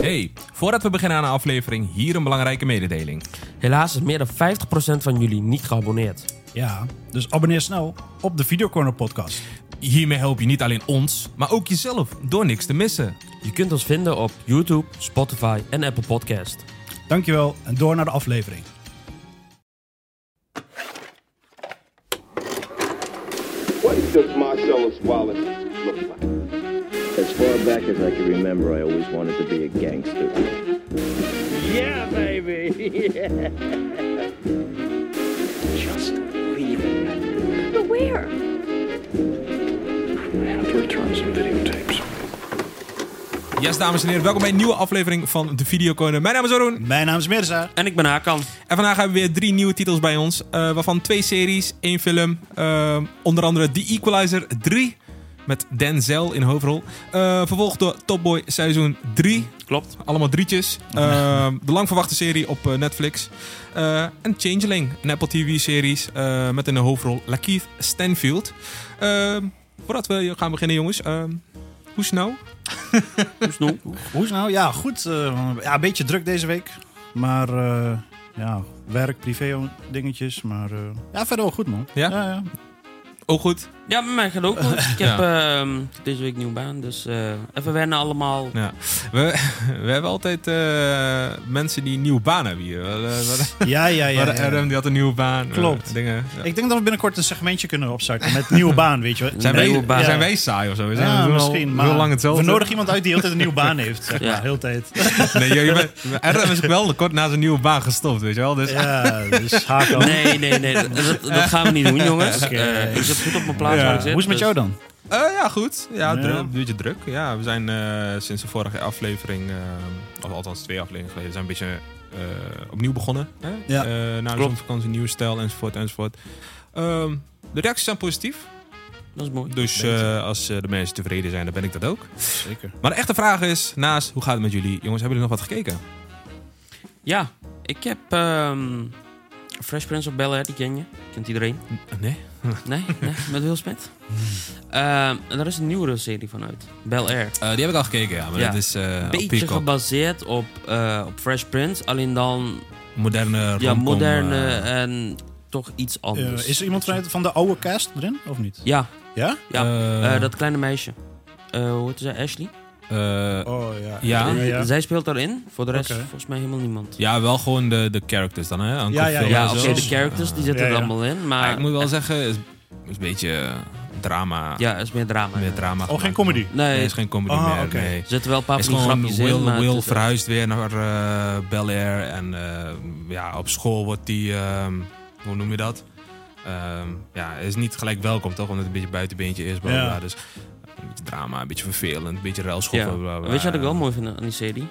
Hey, voordat we beginnen aan de aflevering, hier een belangrijke mededeling. Helaas is meer dan 50% van jullie niet geabonneerd. Ja, dus abonneer snel op de Videocorner podcast. Hiermee help je niet alleen ons, maar ook jezelf door niks te missen. Je kunt ons vinden op YouTube, Spotify en Apple Podcast. Dankjewel en door naar de aflevering. What does Marcellus Wallace look like? Far back as I can remember, I always wanted to be a gangster. Yeah, baby. Just leave it. But where? I have to return some videotapes. Yes, dames en heren, welkom bij een nieuwe aflevering van de Videocorner. Mijn naam is Arun Mijn naam is Mirza. En ik ben Hakan. en vandaag hebben we weer drie nieuwe titels bij ons. eh, waarvan twee series, één film. eh, onder andere The Equalizer 3 met Denzel in hoofdrol. Eh, vervolgd door Top Boy seizoen 3. Klopt. Allemaal drietjes. Eh, de lang verwachte serie op eh, Netflix. Eh, en Changeling, een Apple TV-series eh, met in de hoofdrol Lakeith Stanfield. Eh, voordat we gaan beginnen, jongens. eh, hoe snel? Hoe snel? Hoe nou? Ja, goed. eh, ja, een beetje druk deze week. Maar eh, ja, werk, privé dingetjes. Maar eh, ja, verder wel goed man. Ja? Ja, ja. Ook goed. Ja, bij mij gaat ook goed. Ik heb ehm, deze week een nieuwe baan, dus eh, even wennen allemaal. Ja. We, we hebben altijd eh, mensen die een nieuwe baan hebben hier. We hadden- we hadden- ja, ja, ja, ja. Adam, die had een nieuwe baan. eh, Klopt. dingen. Ja. Ik denk dat we binnenkort een segmentje kunnen opstarten met nieuwe baan, weet je wel. Zijn, Nee, wij, nieuwe baan. zijn wij saai of zo? We zijn, Ja, doen al misschien. heel Maar lang hetzelfde. we nodigen iemand uit die altijd een nieuwe baan heeft. Zeg Ja. maar, heel tijd. Nee, je, je bent, Adam is ook wel kort na zijn nieuwe baan gestopt, weet je wel? Dus, Ja, dus haak al. Nee, nee, nee. Dat, gaan we niet doen, jongens. Eh, ik zit goed op mijn plaats Ja. waar ik zit. Hoe is het met dus- jou dan? Eh, ja, goed. Ja, Ja. druk, een beetje druk. Ja, we zijn eh, sinds de vorige aflevering, eh, of althans twee afleveringen geleden, zijn een beetje eh, opnieuw begonnen. Hè? Ja. Eh, na de Klopt. zonvakantie, nieuwe stijl, enzovoort, enzovoort. Ehm, de reacties zijn positief. Dat is mooi. Dus eh, als de mensen tevreden zijn, dan ben ik dat ook. Zeker. Maar de echte vraag is, naast, hoe gaat het met jullie? Jongens, hebben jullie nog wat gekeken? Ja, ik heb ehm, Fresh Prince of Bel-Air, die ken je. Kent iedereen? Nee? Nee, nee met Will Smith. Ehm, en daar is een nieuwere serie van uit. Bel-Air. Eh, die heb ik al gekeken, ja. Maar Ja. dat is eh op Beetje Peacock. gebaseerd op, eh, op Fresh Prince, alleen dan moderne ja, romcom, moderne eh, en toch iets Eh, anders. is er iemand van, van de oude cast erin, of niet? Ja, Ja? ja. eh, Eh, dat kleine meisje. Eh hoe heet ze? Ashley? Eh, Oh ja. Ja? Ja. Zij speelt daarin. Voor de rest volgens mij helemaal niemand. ja, wel gewoon de, de characters dan, hè? Uncle Ja, ja, Ja, oké, de characters die zitten Ja, er ja. allemaal in. Maar Maar ik moet wel zeggen, het is, is een beetje eh, drama. ja, het is meer drama. Meer drama. Oh, geen comedy? Nee, Nee, het is geen comedy Ah, meer. oké. Nee. er zitten wel een paar van die grapjes Will, in. Maar Will het verhuist weer naar eh Bel Air. En eh, ja, op school wordt hij, ehm, hoe noem je dat? Ehm, ja, is niet gelijk welkom toch? Omdat het een beetje buitenbeentje is. Bla, bla, Ja. bla. Dus een beetje drama, een beetje vervelend, een beetje ruilschoppen. Ja. Weet je wat ik wel mooi vind aan die serie?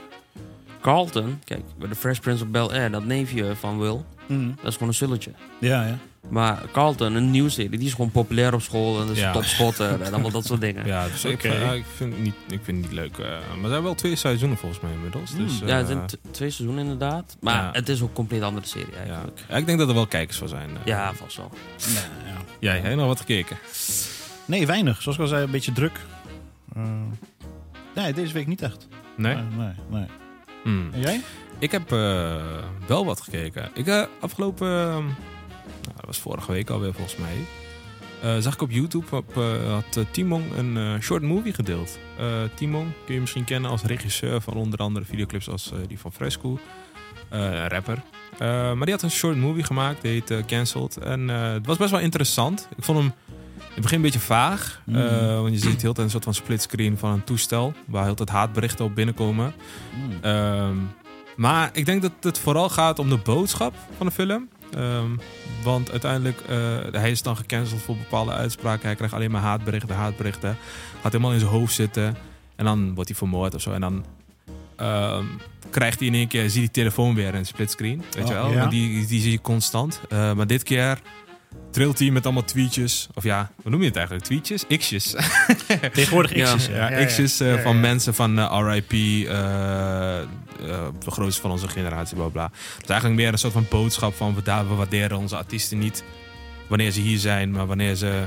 Carlton, kijk, bij de Fresh Prince of Bel-Air, dat neefje van Will, Mhm. dat is gewoon een sulletje. Ja, ja. Maar Carlton, een nieuwe serie, die is gewoon populair op school en dat is Ja. topschotter en allemaal dat soort dingen. Ja, dus ik, ik, vind het niet, ik vind het niet leuk. eh, maar er zijn wel twee seizoenen volgens mij inmiddels. Dus, Hmm. ja, het eh, zijn twee seizoenen inderdaad. Maar Ja. het is ook een compleet andere serie ja. eigenlijk. Ja, ik denk dat er wel kijkers voor zijn. eh. Ja, vast wel. Nee, ja. Jij, heb je nog wat gekeken? Nee, weinig. Zoals ik al zei, een beetje druk. Eh, nee, deze week niet echt. Nee? Nee, nee. nee. Hmm. En jij? Ik heb eh, wel wat gekeken. Ik uh, afgelopen, nou, dat was vorige week alweer volgens mij, uh, zag ik op YouTube op, uh, had uh, Timon een short movie gedeeld. Timon kun je misschien kennen als regisseur van onder andere videoclips als die van Fresco, rapper. maar die had een short movie gemaakt, die heet Cancelled. En het was best wel interessant. Ik vond hem het begin een beetje vaag. Mm. Uh, want je ziet heel tijd een soort van splitscreen van een toestel. Waar heel tijd haatberichten op binnenkomen. Mm. Um, maar ik denk dat het vooral gaat om de boodschap van de film. Um, want uiteindelijk, uh, hij is dan gecanceld voor bepaalde uitspraken. Hij krijgt alleen maar haatberichten, haatberichten. Gaat helemaal in zijn hoofd zitten. En dan wordt hij vermoord of zo. En dan um, krijgt hij in één keer, zie die telefoon weer in een splitscreen. Weet Oh, je wel? ja. Die, die zie je constant. Uh, maar dit keer trilt hij met allemaal tweetjes. Of ja, hoe noem je het eigenlijk? Tweetjes? X'jes. Tegenwoordig X'jes. Ja, ja, X'jes uh, van mensen van uh, RIP, uh, de grootste van onze generatie, bla bla. Het is eigenlijk meer een soort van boodschap van we, we waarderen onze artiesten niet wanneer ze hier zijn, maar wanneer ze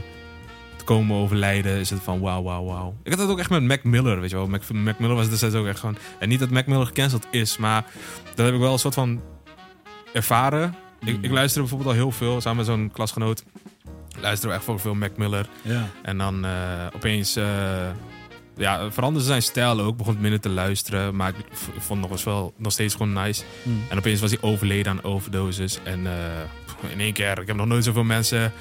komen overlijden, is het van wauw, wauw, wauw. Ik had dat ook echt met Mac Miller, weet je wel. Mac, Mac Miller was destijds ook echt gewoon... En niet dat Mac Miller gecanceld is, maar dat heb ik wel een soort van ervaren. Ik, ik luister bijvoorbeeld al heel veel, samen met zo'n klasgenoot. Luisteren we echt voor veel Mac Miller. Ja. En dan eh, opeens eh, ja, veranderde zijn stijl ook. Begon minder te luisteren. Maar ik, vond het nog, eens wel, nog steeds gewoon nice. Hmm. En opeens was hij overleden aan overdoses. En eh, in één keer, ik heb nog nooit zoveel mensen...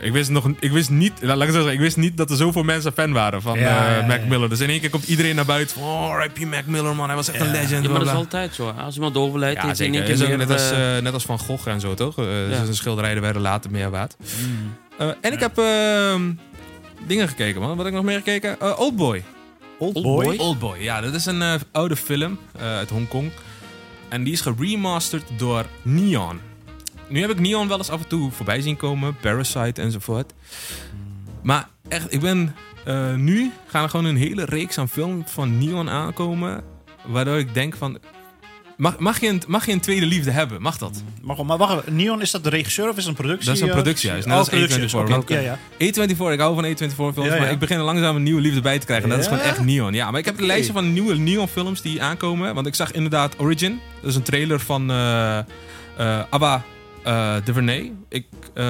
Ik wist, nog, ik wist niet, laat ik zeggen, ik wist niet dat er zoveel mensen fan waren van Ja, eh, ja, Mac ja. Miller. Dus in één keer komt iedereen naar buiten van, oh, R.I.P. Mac Miller, man. Hij was echt Ja. een legend. Ja, maar dat is altijd zo. Als iemand overlijdt, Ja, in één keer meer... net, als, eh, eh, net als Van Gogh en zo, toch? Ja. Zijn schilderijen werden later meer waard. Mm. Eh, en ik heb ehm, dingen gekeken, man. Wat heb ik nog meer gekeken? Oldboy. Old Oldboy? Boy? Oldboy, ja. Dat is een eh, oude film eh, uit Hongkong. En die is geremasterd door Neon. Nu heb ik Neon wel eens af en toe voorbij zien komen. Parasite enzovoort. Maar echt, ik ben... eh, nu gaan er gewoon een hele reeks aan films van Neon aankomen. Waardoor ik denk van... Mag, mag, je een, mag je een tweede liefde hebben? Mag dat? Maar, goed, maar wacht Neon, is dat de regisseur of is het een productie? Dat is een eh? productiehuis, net Oh, als productiehuis, A24, oké. oké. Ja, ja. A24, ik hou van A24 films, Ja, maar ik begin er langzaam een nieuwe liefde bij te krijgen. En dat is gewoon echt Neon. Ja, maar ik heb een lijstje van nieuwe Neon films die aankomen. Want ik zag inderdaad Origin. Dat is een trailer van eh, Abba eh DuVernay. Ik eh,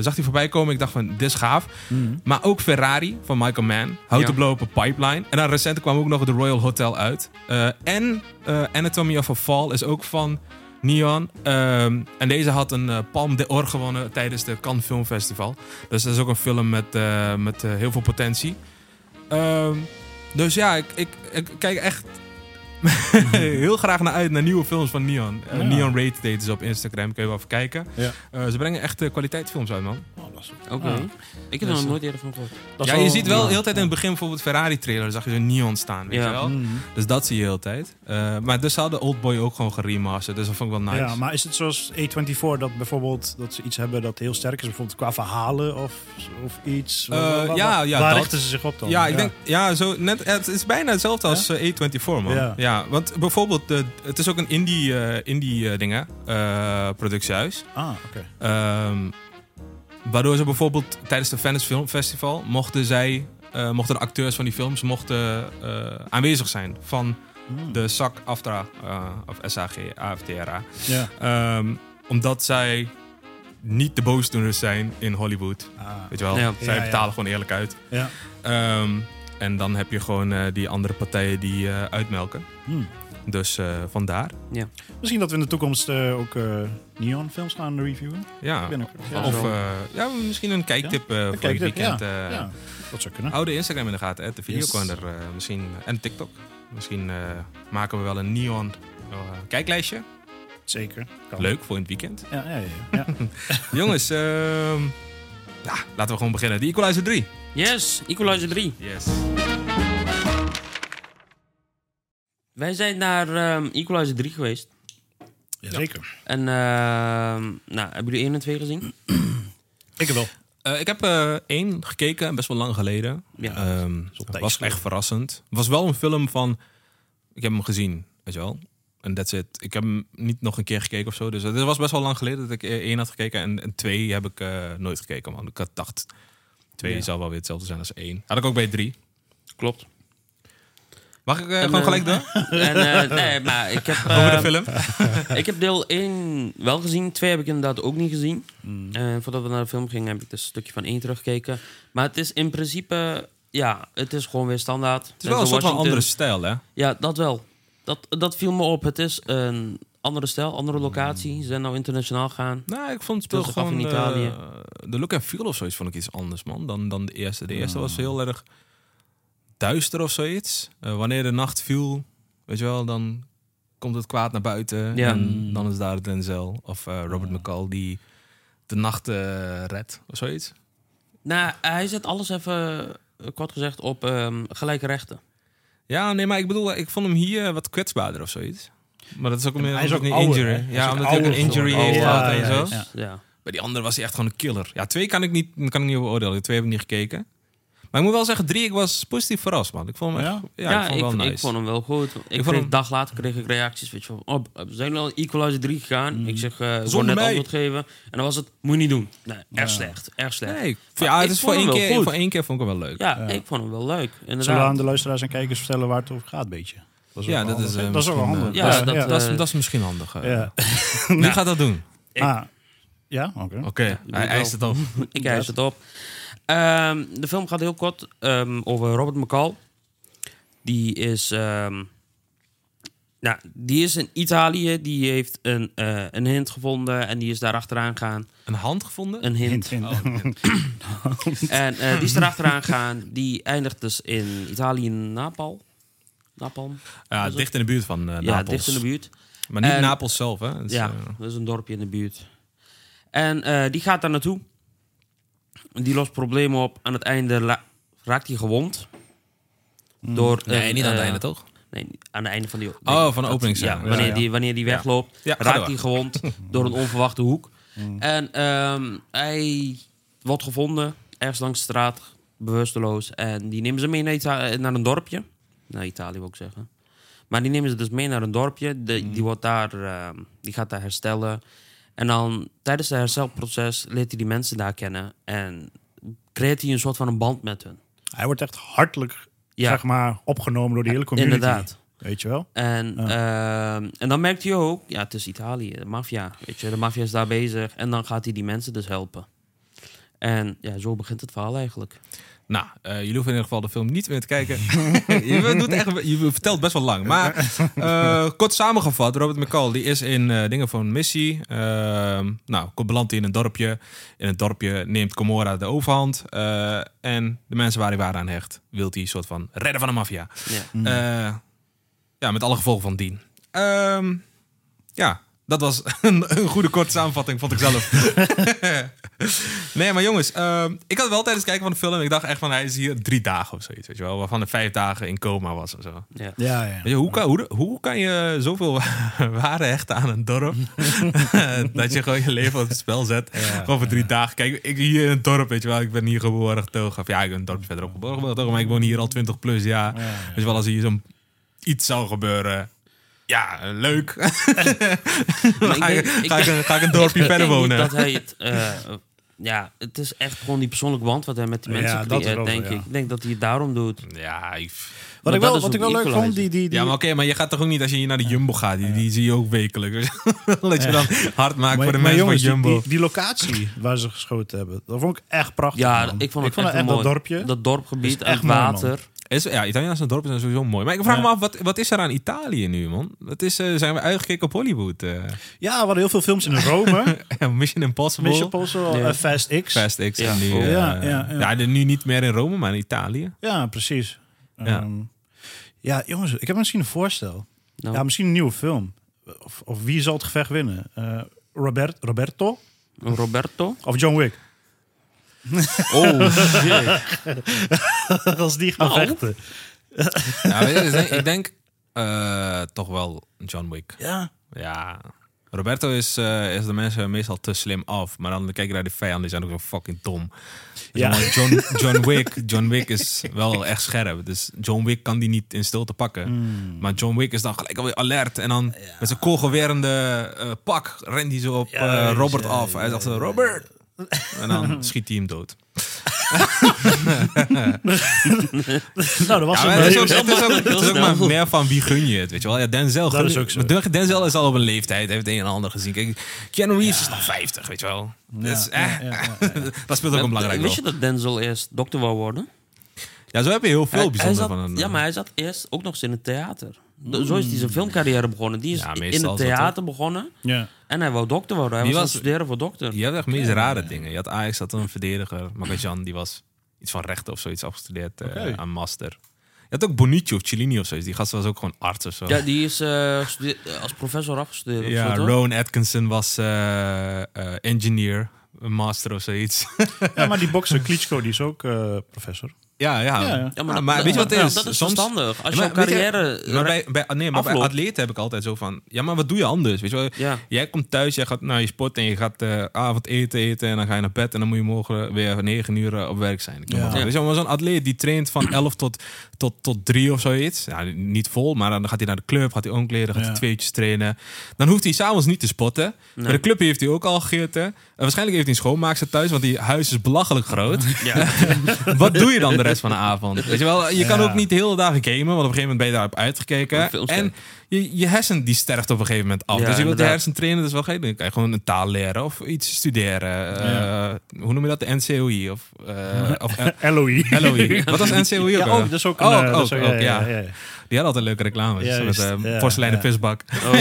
zag die voorbij komen. Ik dacht van, dit is gaaf. Mm. Maar ook Ferrari van Michael Mann. How Ja. to Blow Up a Pipeline. En dan recent kwam ook nog The Royal Hotel uit. Eh, en Anatomy of a Fall is ook van Neon. Ehm, en deze had een eh, Palme d'Or gewonnen tijdens de Cannes Film Festival. Dus dat is ook een film met, met heel veel potentie. Ehm, dus ja, ik, ik, ik kijk echt heel graag naar uit naar nieuwe films van Neon. Eh, Ja. Neon Rate Date is op Instagram, kun je wel even kijken. Ja. Eh, ze brengen echt kwaliteitsfilms uit, man. Oh, dat is- Oké. Ah. Ik heb er Dus, nog nooit eerder van gehoord. dat ja, je ziet wel ja. de hele tijd in het begin bijvoorbeeld Ferrari-trailer. zag je zo'n Neon staan, weet Ja. je wel? Mm. Dus dat zie je de hele tijd. Eh, maar dus hadden Oldboy ook gewoon geremasterd. Dus dat vond ik wel nice. Ja, maar is het zoals A24 dat bijvoorbeeld dat ze iets hebben dat heel sterk is, bijvoorbeeld qua verhalen of, of iets? Eh, ja, ja, Waar dat. richten ze zich op dan? Ja, ik denk, ja, zo net, het is bijna hetzelfde als eh, A24, man. Ja. Ja. want bijvoorbeeld, het is ook een indie, eh, indie eh, dingen, eh, productiehuis. Ah, oké. Ehm, waardoor ze bijvoorbeeld tijdens de Venice Film Festival mochten zij, eh, mochten de acteurs van die films mochten eh, aanwezig zijn van Hmm. de SAC AFTRA, eh, of SAG, AFTRA. Ja. Ehm, omdat zij niet de boosdoeners zijn in Hollywood. Ah. Weet je wel, Ja. zij Ja, ja. betalen gewoon eerlijk uit. Ja. Ehm, en dan heb je gewoon eh, die andere partijen die eh, uitmelken. Hmm. Dus eh, vandaar. Misschien dat we in de toekomst eh, ook eh Neon films gaan reviewen. Ja. Ja. Of eh, ja, misschien een kijktip eh, voor dit weekend. ja. eh, ja, dat zou kunnen. Hou de Instagram in de gaten, at de Yes. videocorner. eh, misschien, en TikTok. Misschien eh, maken we wel een neon eh, kijklijstje. Zeker. Kan. Leuk voor in het weekend. Ja, ja, ja. ja. Jongens, ehm, ja, laten we gewoon beginnen. The Equalizer 3. Yes, Equalizer 3. Yes. Wij zijn naar ehm, Equalizer 3 geweest. Zeker. En ehm, nou, hebben jullie 1 en 2 gezien? Ik wel. Eh, ik heb eh, één gekeken, best wel lang geleden. Ja. Ehm, tijd was echt verrassend. Het was wel een film van... Ik heb hem gezien, weet je wel. En that's it. Ik heb hem niet nog een keer gekeken of zo. Dus het was best wel lang geleden dat ik eh, één had gekeken. En, en twee heb ik eh, nooit gekeken, man. Ik had dacht, twee Ja. zal wel weer hetzelfde zijn als één. Had ik ook bij drie. Klopt. Mag ik eh, En, gewoon eh, gelijk doen? En, eh, nee, maar ik heb, Over de film? ik heb deel 1 wel gezien. 2 heb ik inderdaad ook niet gezien. Mm. Eh, voordat we naar de film gingen, heb ik dus een stukje van 1 teruggekeken. Maar het is in principe, ja, het is gewoon weer standaard. Het is wel een soort van andere stijl, hè? Ja, dat wel. Dat, dat viel me op. Het is een andere stijl, andere locatie. Ze zijn nou internationaal gaan. Nou, ik vond het speel gewoon... in eh, Italië. de look en feel of zoiets vond ik iets anders, man, dan, dan de eerste. De eerste Mm. was heel erg duister of zoiets. Eh, wanneer de nacht viel, weet je wel, dan komt het kwaad naar buiten. Ja. En dan is daar Denzel of eh, Robert McCall die de nacht eh, redt of zoiets. Nou, hij zet alles even, eh, kort gezegd, op ehm, gelijke rechten. Ja, nee, maar ik bedoel, ik vond hem hier wat kwetsbaarder of zoiets. Maar dat is ook meer hij is omdat ook hij een ouder, injury. hè? Ja, omdat hij ook een injury heeft Ja, gehad en zo. ja. Ja. Bij die andere was hij echt gewoon een killer. Ja, twee kan ik niet, kan ik niet over oordelen. De twee heb ik niet gekeken. Maar ik moet wel zeggen, drie, ik was positief verrast, man. Ik vond hem echt, ja, Ja, ik vond hem wel nice. ik vond hem wel goed. Ik vond kreeg, hem- Een dag later kreeg ik reacties. Weet je, van, oh, we zijn al Equalizer 3 gegaan. Ik zeg, eh ik net mij. antwoord geven. En dan was het, moet je niet doen. Nee, erg slecht. Erg slecht. Nee, ik, Maar ja, ik het is voor vond één, hem wel keer, voor één keer vond ik hem wel leuk. Ja, ik vond hem wel leuk. Zullen we Inderdaad. aan de luisteraars en kijkers vertellen waar het over gaat, beetje? Dat is ook Ja, wel dat is, eh, dat is ook wel misschien, handig. eh, ja, Ja, dat, ja. Dat, is, Eh, dat is misschien handig. eh. Ja. Wie gaat dat doen? Ah, ja, oké. Oké, hij ik eist het op. Ik eis het op. Ehm, de film gaat heel kort ehm, over Robert McCall. Die is, ehm, nou, die is in Italië. Die heeft een, eh, een hint gevonden en die is daar achteraan gaan. Een hand gevonden? Een hint. Hint, hint. En eh, die is erachteraan gaan. Die eindigt dus in Italië, Napal. Napalm. ja, is dicht in de buurt van eh, Ja, Napels. dicht in de buurt. Maar niet En- Napels zelf, hè? Dus, ja, eh, dat is een dorpje in de buurt. En eh, die gaat daar naartoe. Die lost problemen op. Aan het einde raakt hij gewond. Door nee, niet aan het einde, toch? Nee, aan het einde van die... Oh, van de dat- openingsscène. Ja, Ja, wanneer, ja. Die, wanneer die wegloopt, Ja, raakt hij gewond door een onverwachte hoek. En ehm, hij wordt gevonden, ergens langs de straat, bewusteloos. En die nemen ze mee naar, naar een dorpje. Naar Italië wil ik zeggen. Maar die nemen ze dus mee naar een dorpje. De, Die, wordt daar, ehm, die gaat daar herstellen. En dan tijdens het herstelproces leert hij die mensen daar kennen. En creëert hij een soort van een band met hun. Hij wordt echt hartelijk Ja. zeg maar, opgenomen door die hele community. Inderdaad. Weet je wel? En, ehm, en dan merkt hij ook, ja, het is Italië, de maffia. Weet je, de maffia is daar bezig. En dan gaat hij die mensen dus helpen. En ja, zo begint het verhaal eigenlijk. Nou, eh, jullie hoeven in ieder geval de film niet meer te kijken. je, doet echt, je vertelt best wel lang. Maar eh, kort samengevat, Robert McCall die is in eh, dingen van missie. Ehm nou, komt belandt hij in een dorpje. In het dorpje neemt Comora de overhand. eh, en de mensen waar hij waar aan hecht, wil hij een soort van redden van de maffia. Ja. Eh, ja, met alle gevolgen van dien. Ehm, ja, dat was een, een goede korte samenvatting, vond ik zelf. nee, maar jongens, ehm, ik had wel tijdens het kijken van de film... ik dacht echt van, hij is hier drie dagen of zoiets, weet je wel. Waarvan er vijf dagen in coma was of zo. Ja. Ja, ja. Je, hoe, kan, hoe, hoe kan je zoveel waarde hechten aan een dorp... dat je gewoon je leven op het spel zet gewoon voor drie dagen. Kijk, ik hier in het dorp, weet je wel, ik ben hier geboren getogen. Of ja, ik ben een dorpje verderop geboren getogen, maar ik woon hier al 20 plus jaar. Weet je wel, als hier zo'n iets zou gebeuren... Ja, leuk. Maar ga, ik, denk- ik ga, ik, denk- een- ga ik een dorpje ik verder wonen. dat hij het... eh, ja, het is echt gewoon die persoonlijke band wat hij met die Ja, mensen dat is creëert, denk ja. ik. Ik denk dat hij het daarom doet. Ja, ik- Wat Maar ik wel, wat ik wel leuk vond, die, die, die, ja, maar oké, maar je gaat toch ook niet als je hier naar de Jumbo gaat. Die, die zie je ook wekelijks. dat je dan hard maakt maar- voor de mensen jongens, van Jumbo. die, die locatie waar ze geschoten hebben, dat vond ik echt prachtig. Ja, man. ik vond het ik vond echt, echt wel dat mooi. dorpje. Dat dorpgebied, echt en mooi, man. Is, ja, Italiaanse dorpen zijn sowieso mooi. Maar ik vraag Ja. me af, wat, wat is er aan Italië nu, man? Wat is, eh, zijn we uitgekeken op Hollywood? eh? Ja, we hadden heel veel films in Rome. Mission Impossible, Mission Impossible, Ja. eh, Fast X. Fast X. Ja, en nu, Ja, ja, ja. de- nu niet meer in Rome, maar in Italië. Ja, precies. Ja. Ja. ja, jongens, ik heb misschien een voorstel. Nou, Ja, misschien een nieuwe film. Of, of wie zal het gevecht winnen? Eh, Robert, Roberto Roberto. of John Wick? Oh, shit. Als die gaan vechten. Ja, weet je, ik denk, eh, toch wel John Wick. Ja. Ja. Roberto is, eh, is de mensen meestal te slim af. Maar dan kijk je naar de vijanden, die zijn ook zo fucking dom. Dus Ja. John, John, Wick, John Wick is wel echt scherp. Dus John Wick kan die niet in stilte pakken. Hmm. Maar John Wick is dan gelijk alweer alert. En dan met zijn koolgewerende eh, pak rent hij zo op eh, Robert ja, af. Hij ja, zegt zo, Robert! En dan schiet hij hem dood. Nou, dat was Ja, het is beetje- ook, het is ook, het is ook maar meer van wie gun je het, weet je wel. Ja, Denzel, Dat is ook zo. Denzel is al op een leeftijd, heeft het een en ander gezien. Kijk, Keanu Reeves is nog 50, weet je wel. Dus, eh, ja, ja, ja, dat speelt ook een belangrijk rol. Wist je dat Denzel eerst dokter wou worden? Ja, zo heb je heel veel hij bijzonder zat- van een... Ja, maar hij zat eerst ook nog eens in het theater. De- Zo is hij zijn filmcarrière begonnen. Die is Ja, in het dat theater begonnen. Ja. En hij wou dokter worden. Hij Die was, studeren voor dokter. Je hebt echt meest rare dingen. Je had Ajax, had een verdediger. Magajan, die was iets van rechten of zoiets afgestudeerd eh, Oké. aan master. Je had ook Bonucci of Cellini of zoiets. Die gast was ook gewoon arts of zo. Ja, die is eh, stude- als professor afgestudeerd. Ja? Rowan Atkinson was eh, eh, engineer, een master of zoiets. ja, maar die bokser Klitschko, die is ook eh, professor. Ja, ja. Ja, ja. Ja, maar, dat- weet je wat het is? Dat is Soms- verstandig. Als je maar je- carrière... Maar bij, bij, nee, maar bij atleten heb ik altijd zo van... Ja, maar wat doe je anders? Weet je wel? Ja. Jij komt thuis, jij gaat naar je sport en je gaat eh avond eten eten en dan ga je naar bed en dan moet je morgen weer negen uur eh, op werk zijn. Ik. Weet je maar zo'n atleet die traint van 11 tot, tot, tot 3 of zoiets. Ja, niet vol, maar dan gaat hij naar de club, gaat hij omkleden, gaat hij twee uurtjes trainen. Dan hoeft hij s'avonds niet te spotten. Bij de club heeft hij ook al gegeten. En waarschijnlijk heeft hij een schoonmaakster thuis, want die huis is belachelijk groot. Ja. Wat doe je dan de rest van de avond? Weet je wel, je kan Ja. ook niet de hele dagen gamen, want op een gegeven moment ben je daarop uitgekeken. En je, je hersen die sterft op een gegeven moment af. Ja, dus je wilt je hersen trainen, dus wel je doen? Kan je gewoon een taal leren of iets studeren. Eh, hoe noem je dat? De NCOI of, eh of eh, LOI. LOI. Wat was NCOI ook? Ja, al? ook, dat is ook een... Oh, eh, ook- ja. Die had altijd leuke reclames. Juist, met uh, ja, porseleinen ja. visbak. Oh,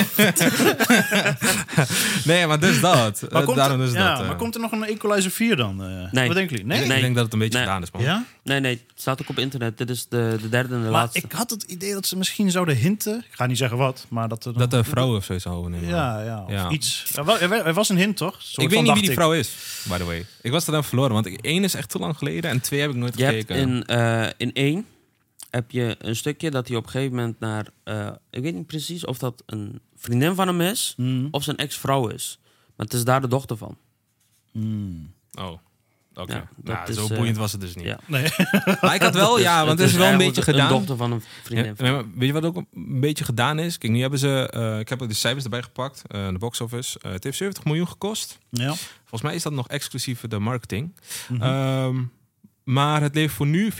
nee, maar dus dat. Maar Eh, komt, daarom er, dus ja, dat. eh. maar komt er nog een Equalizer 4 dan? eh? Nee. Wat denken jullie? Nee? ik Nee. denk dat het een beetje Nee. gedaan is, man. Ja? nee, nee. Het staat ook op internet. Dit is de, de derde en de Maar laatste. ik had het idee dat ze misschien zouden hinten. Ik ga niet zeggen wat, maar dat er... Dat de vrouwen of zo zou overnemen. Ja, ja, of Ja. iets. Er wa- was een hint, toch? Soort Ik weet niet wie die vrouw is, by the way. Ik was er dan verloren, want één is echt te lang geleden en twee heb ik nooit Je hebt gekeken. in, eh, in één heb je een stukje dat hij op een gegeven moment naar... eh, ik weet niet precies of dat een vriendin van hem is Hmm. of zijn ex-vrouw is. Maar het is daar de dochter van. Oh, oké. Ja, nou, is, zo eh, boeiend was het dus niet. Ja. Nee. Maar ik had wel, ja, want het is wel een beetje gedaan. Een dochter van een vriendin. Ja, van nee, maar weet je wat ook een beetje gedaan is? Kijk, nu hebben ze, eh, ik heb ook de cijfers erbij gepakt, eh de box office. Eh, het heeft 70 miljoen gekost. Ja. Volgens mij is dat nog exclusief de marketing. Mhm. Ehm, maar het heeft voor nu 74,3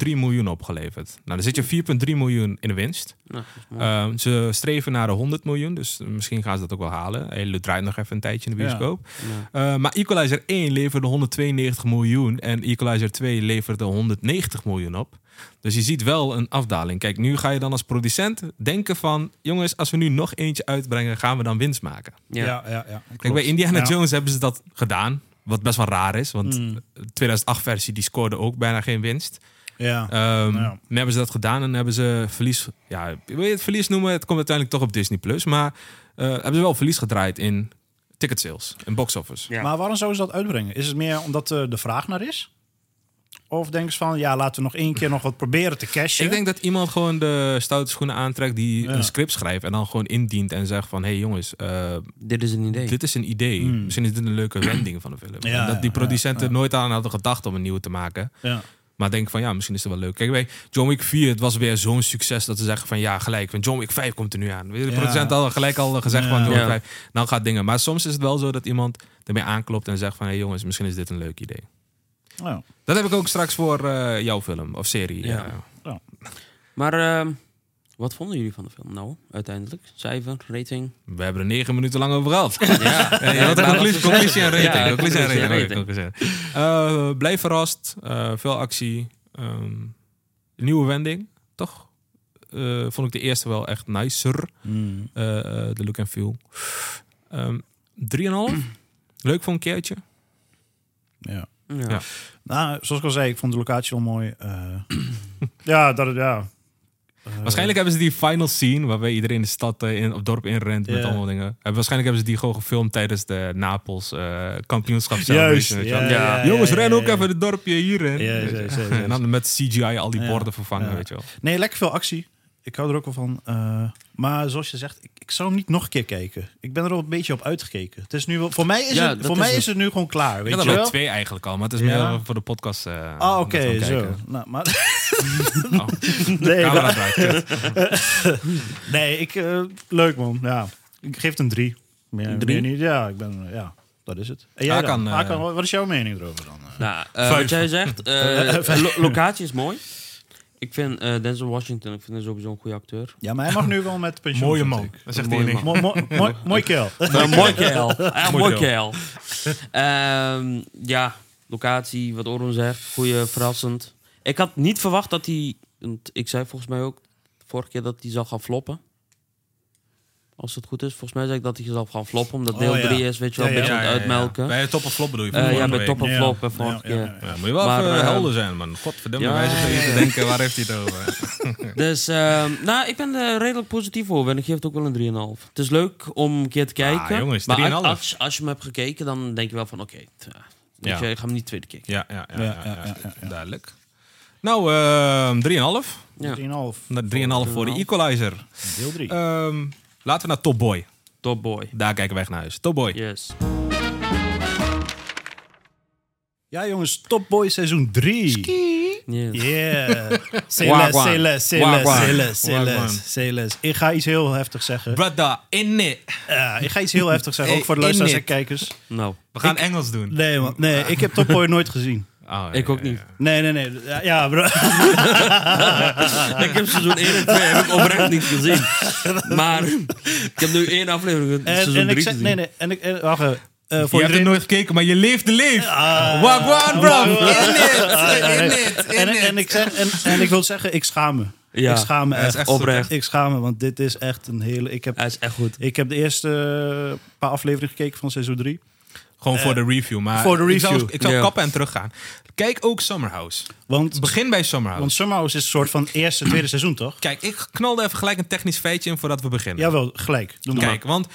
miljoen opgeleverd. Nou, dan zit je 4,3 miljoen in de winst. Nou. Ehm, ze streven naar de 100 miljoen, dus misschien gaan ze dat ook wel halen. Hij draait nog even een tijdje in de bioscoop. Ja. Eh, maar Equalizer 1 leverde 192 miljoen en Equalizer 2 leverde 190 miljoen op. Dus je ziet wel een afdaling. Kijk, nu ga je dan als producent denken van... jongens, als we nu nog eentje uitbrengen, gaan we dan winst maken. Ja. Ja, ja, ja. Kijk, bij Indiana Ja. Jones hebben ze dat gedaan. Wat best wel raar is, want Mm. de 2008-versie die scoorde ook bijna geen winst. Ja. Ehm Ja. Hebben ze dat gedaan en hebben ze verlies... Ja, wil je het verlies noemen? Het komt uiteindelijk toch op Disney+. Plus, Maar eh, hebben ze wel verlies gedraaid in ticket sales, in box office. Ja. Maar waarom zouden ze dat uitbrengen? Is het meer omdat eh, de vraag naar is? Of denken ze van, ja, laten we nog één keer nog wat proberen te cashen? Ik denk dat iemand gewoon de stoute schoenen aantrekt die Ja. een script schrijft en dan gewoon indient en zegt van hé hey jongens, eh, Dit is een idee. dit is een idee. Hmm. Misschien is dit een leuke wending van de film. Ja, En dat die producenten ja. nooit aan hadden gedacht om een nieuwe te maken. Ja. Maar denk van ja, misschien is het wel leuk. Kijk, bij John Wick 4, het was weer zo'n succes dat ze zeggen van ja, gelijk. Van John Wick 5 komt er nu aan. Je, De Ja. producenten hadden gelijk al gezegd Ja. van John Wick Ja. 5. Dan gaat dingen. Maar soms is het wel zo dat iemand ermee aanklopt en zegt van hé hey jongens, misschien is dit een leuk idee. Nou, Dat heb ik ook straks voor eh, jouw film of serie. Ja. Ja. Maar ehm, wat vonden jullie van de film nou, uiteindelijk? Cijfer, rating? We hebben er negen minuten lang over gehad. Ja, Ja, wat een conclusie, conclusie en rating. Ja, conclusie en rating. rating. Eh, blijf verrast. Eh, veel actie. Ehm, nieuwe wending, toch? Eh, vond ik de eerste wel echt nicer. mm. Eh, eh, de look en feel. Ehm 3,5. Leuk voor een keertje. ja. Ja. Ja. Nou, zoals ik al zei, ik vond de locatie wel mooi. Eh, ja, dat, ja. Eh, Waarschijnlijk hebben ze die final scene waarbij iedereen de stad eh, in, op dorp inrent met allemaal dingen. En waarschijnlijk hebben ze die gewoon gefilmd tijdens de Napels eh kampioenschap. Juist. Ja, wel. ja, ja, Jongens, ja, ren ja, ook ja. even het dorpje hierin. En dan met CGI al die Ja. borden vervangen, Ja. weet je wel. Nee, lekker veel actie. Ik hou er ook wel van. Eh, maar zoals je zegt, ik, ik zou hem niet nog een keer kijken. Ik ben er al een beetje op uitgekeken. Het is nu wel, voor mij is, Ja, het, voor is mij het. is het nu gewoon klaar. Ik Weet had je er twee eigenlijk al, maar het is Ja. meer voor de podcast. Ah, we oké, zo. kijken. Nou, maar, Oh, nee, maar- ik, eh, leuk man. Ja, ik geef het een drie. Meer, Drie? meer niet. Ja, ik ben, ja, dat is het. En jij Hakan, dan? Hakan, wat is jouw mening erover dan? Nou, wat jij zegt, eh, lo- locatie is mooi. Ik vind eh, Denzel Washington, ik vind hem sowieso een goede acteur. Ja, maar hij mag nu wel met pensioen. Mooie man. Dat zegt Mooie hij niet. man. Mooi, mooi, mooi, mooi kerel. Nou, mooi. Ja, kerel. Ehm, ja, locatie, wat Oron zegt, goede, verrassend. Ik had niet verwacht dat hij, want ik zei volgens mij ook vorige keer dat hij zou gaan floppen. Als het goed is, volgens mij zei ik dat hij zal gaan floppen, omdat Oh, deel ja. 3 is, weet je wel, Ja, een ja, beetje aan het uitmelken. Bij top of flop bedoel je? Eh, van ja, bij top of flop vorige Ja, ja, keer. ja. Ja, moet je wel Maar, even eh, helder zijn, man. Godverdomme, ja, wij zitten hier ja, te ja. denken, waar heeft hij het over? Dus, ehm, nou, ik ben er redelijk positief over en ik geef het ook wel een 3,5. Het is leuk om een keer te kijken. jongens, maar 3,5. als, als, als je hem hebt gekeken, dan denk je wel van, oké, weet Ja. ik ga hem niet tweede keer. Ja, ja, ja, duidelijk. Nou, ehm 3,5. Ja. 3,5. Na 3,5 voor de Equalizer. Deel 3. Ehm, laten we naar Top Boy. Top boy. Daar kijken we echt naar huis. Top Boy. Yes. ja, jongens, Top Boy seizoen 3. Yes. Yeah. Less, say less. Ik ga iets heel heftig zeggen. Brother, in it. Ja, ik ga iets heel heftig zeggen, ook voor de luisteraars en kijkers. Nou, We gaan Engels doen. Nee, man. Nee, ik heb Top Boy nooit gezien. Oh, ik ja, ook ja, niet. ja. Nee, nee, nee. Ja, bro. ik heb seizoen 1 en 2 heb ik oprecht niet gezien. Maar ik heb nu één aflevering van En, seizoen en 3 ik zeg, gezien. nee, nee. En ik, en, wacht even. Eh, Je voor hebt er iedereen- nooit gekeken, maar je leeft de leef. Ah. Wagwan, bro. In it. Ah, In it. En, In en, it. ik zeg, en, en ik wil zeggen, ik schaam me. Ja, ik schaam me echt oprecht. Ik schaam me, want dit is echt een hele... Ik heb, Hij is echt goed. ik heb de eerste eh, paar afleveringen gekeken van seizoen 3. Gewoon voor de review. Maar voor de Ik zal, review. ik zal Ja. kappen en teruggaan. Kijk ook Summerhouse. Want, Begin bij Summerhouse. want Summerhouse is een soort van eerste, tweede seizoen, toch? Kijk, ik knalde even gelijk een technisch feitje in voordat we beginnen. Jawel, gelijk. Doe maar. Kijk, want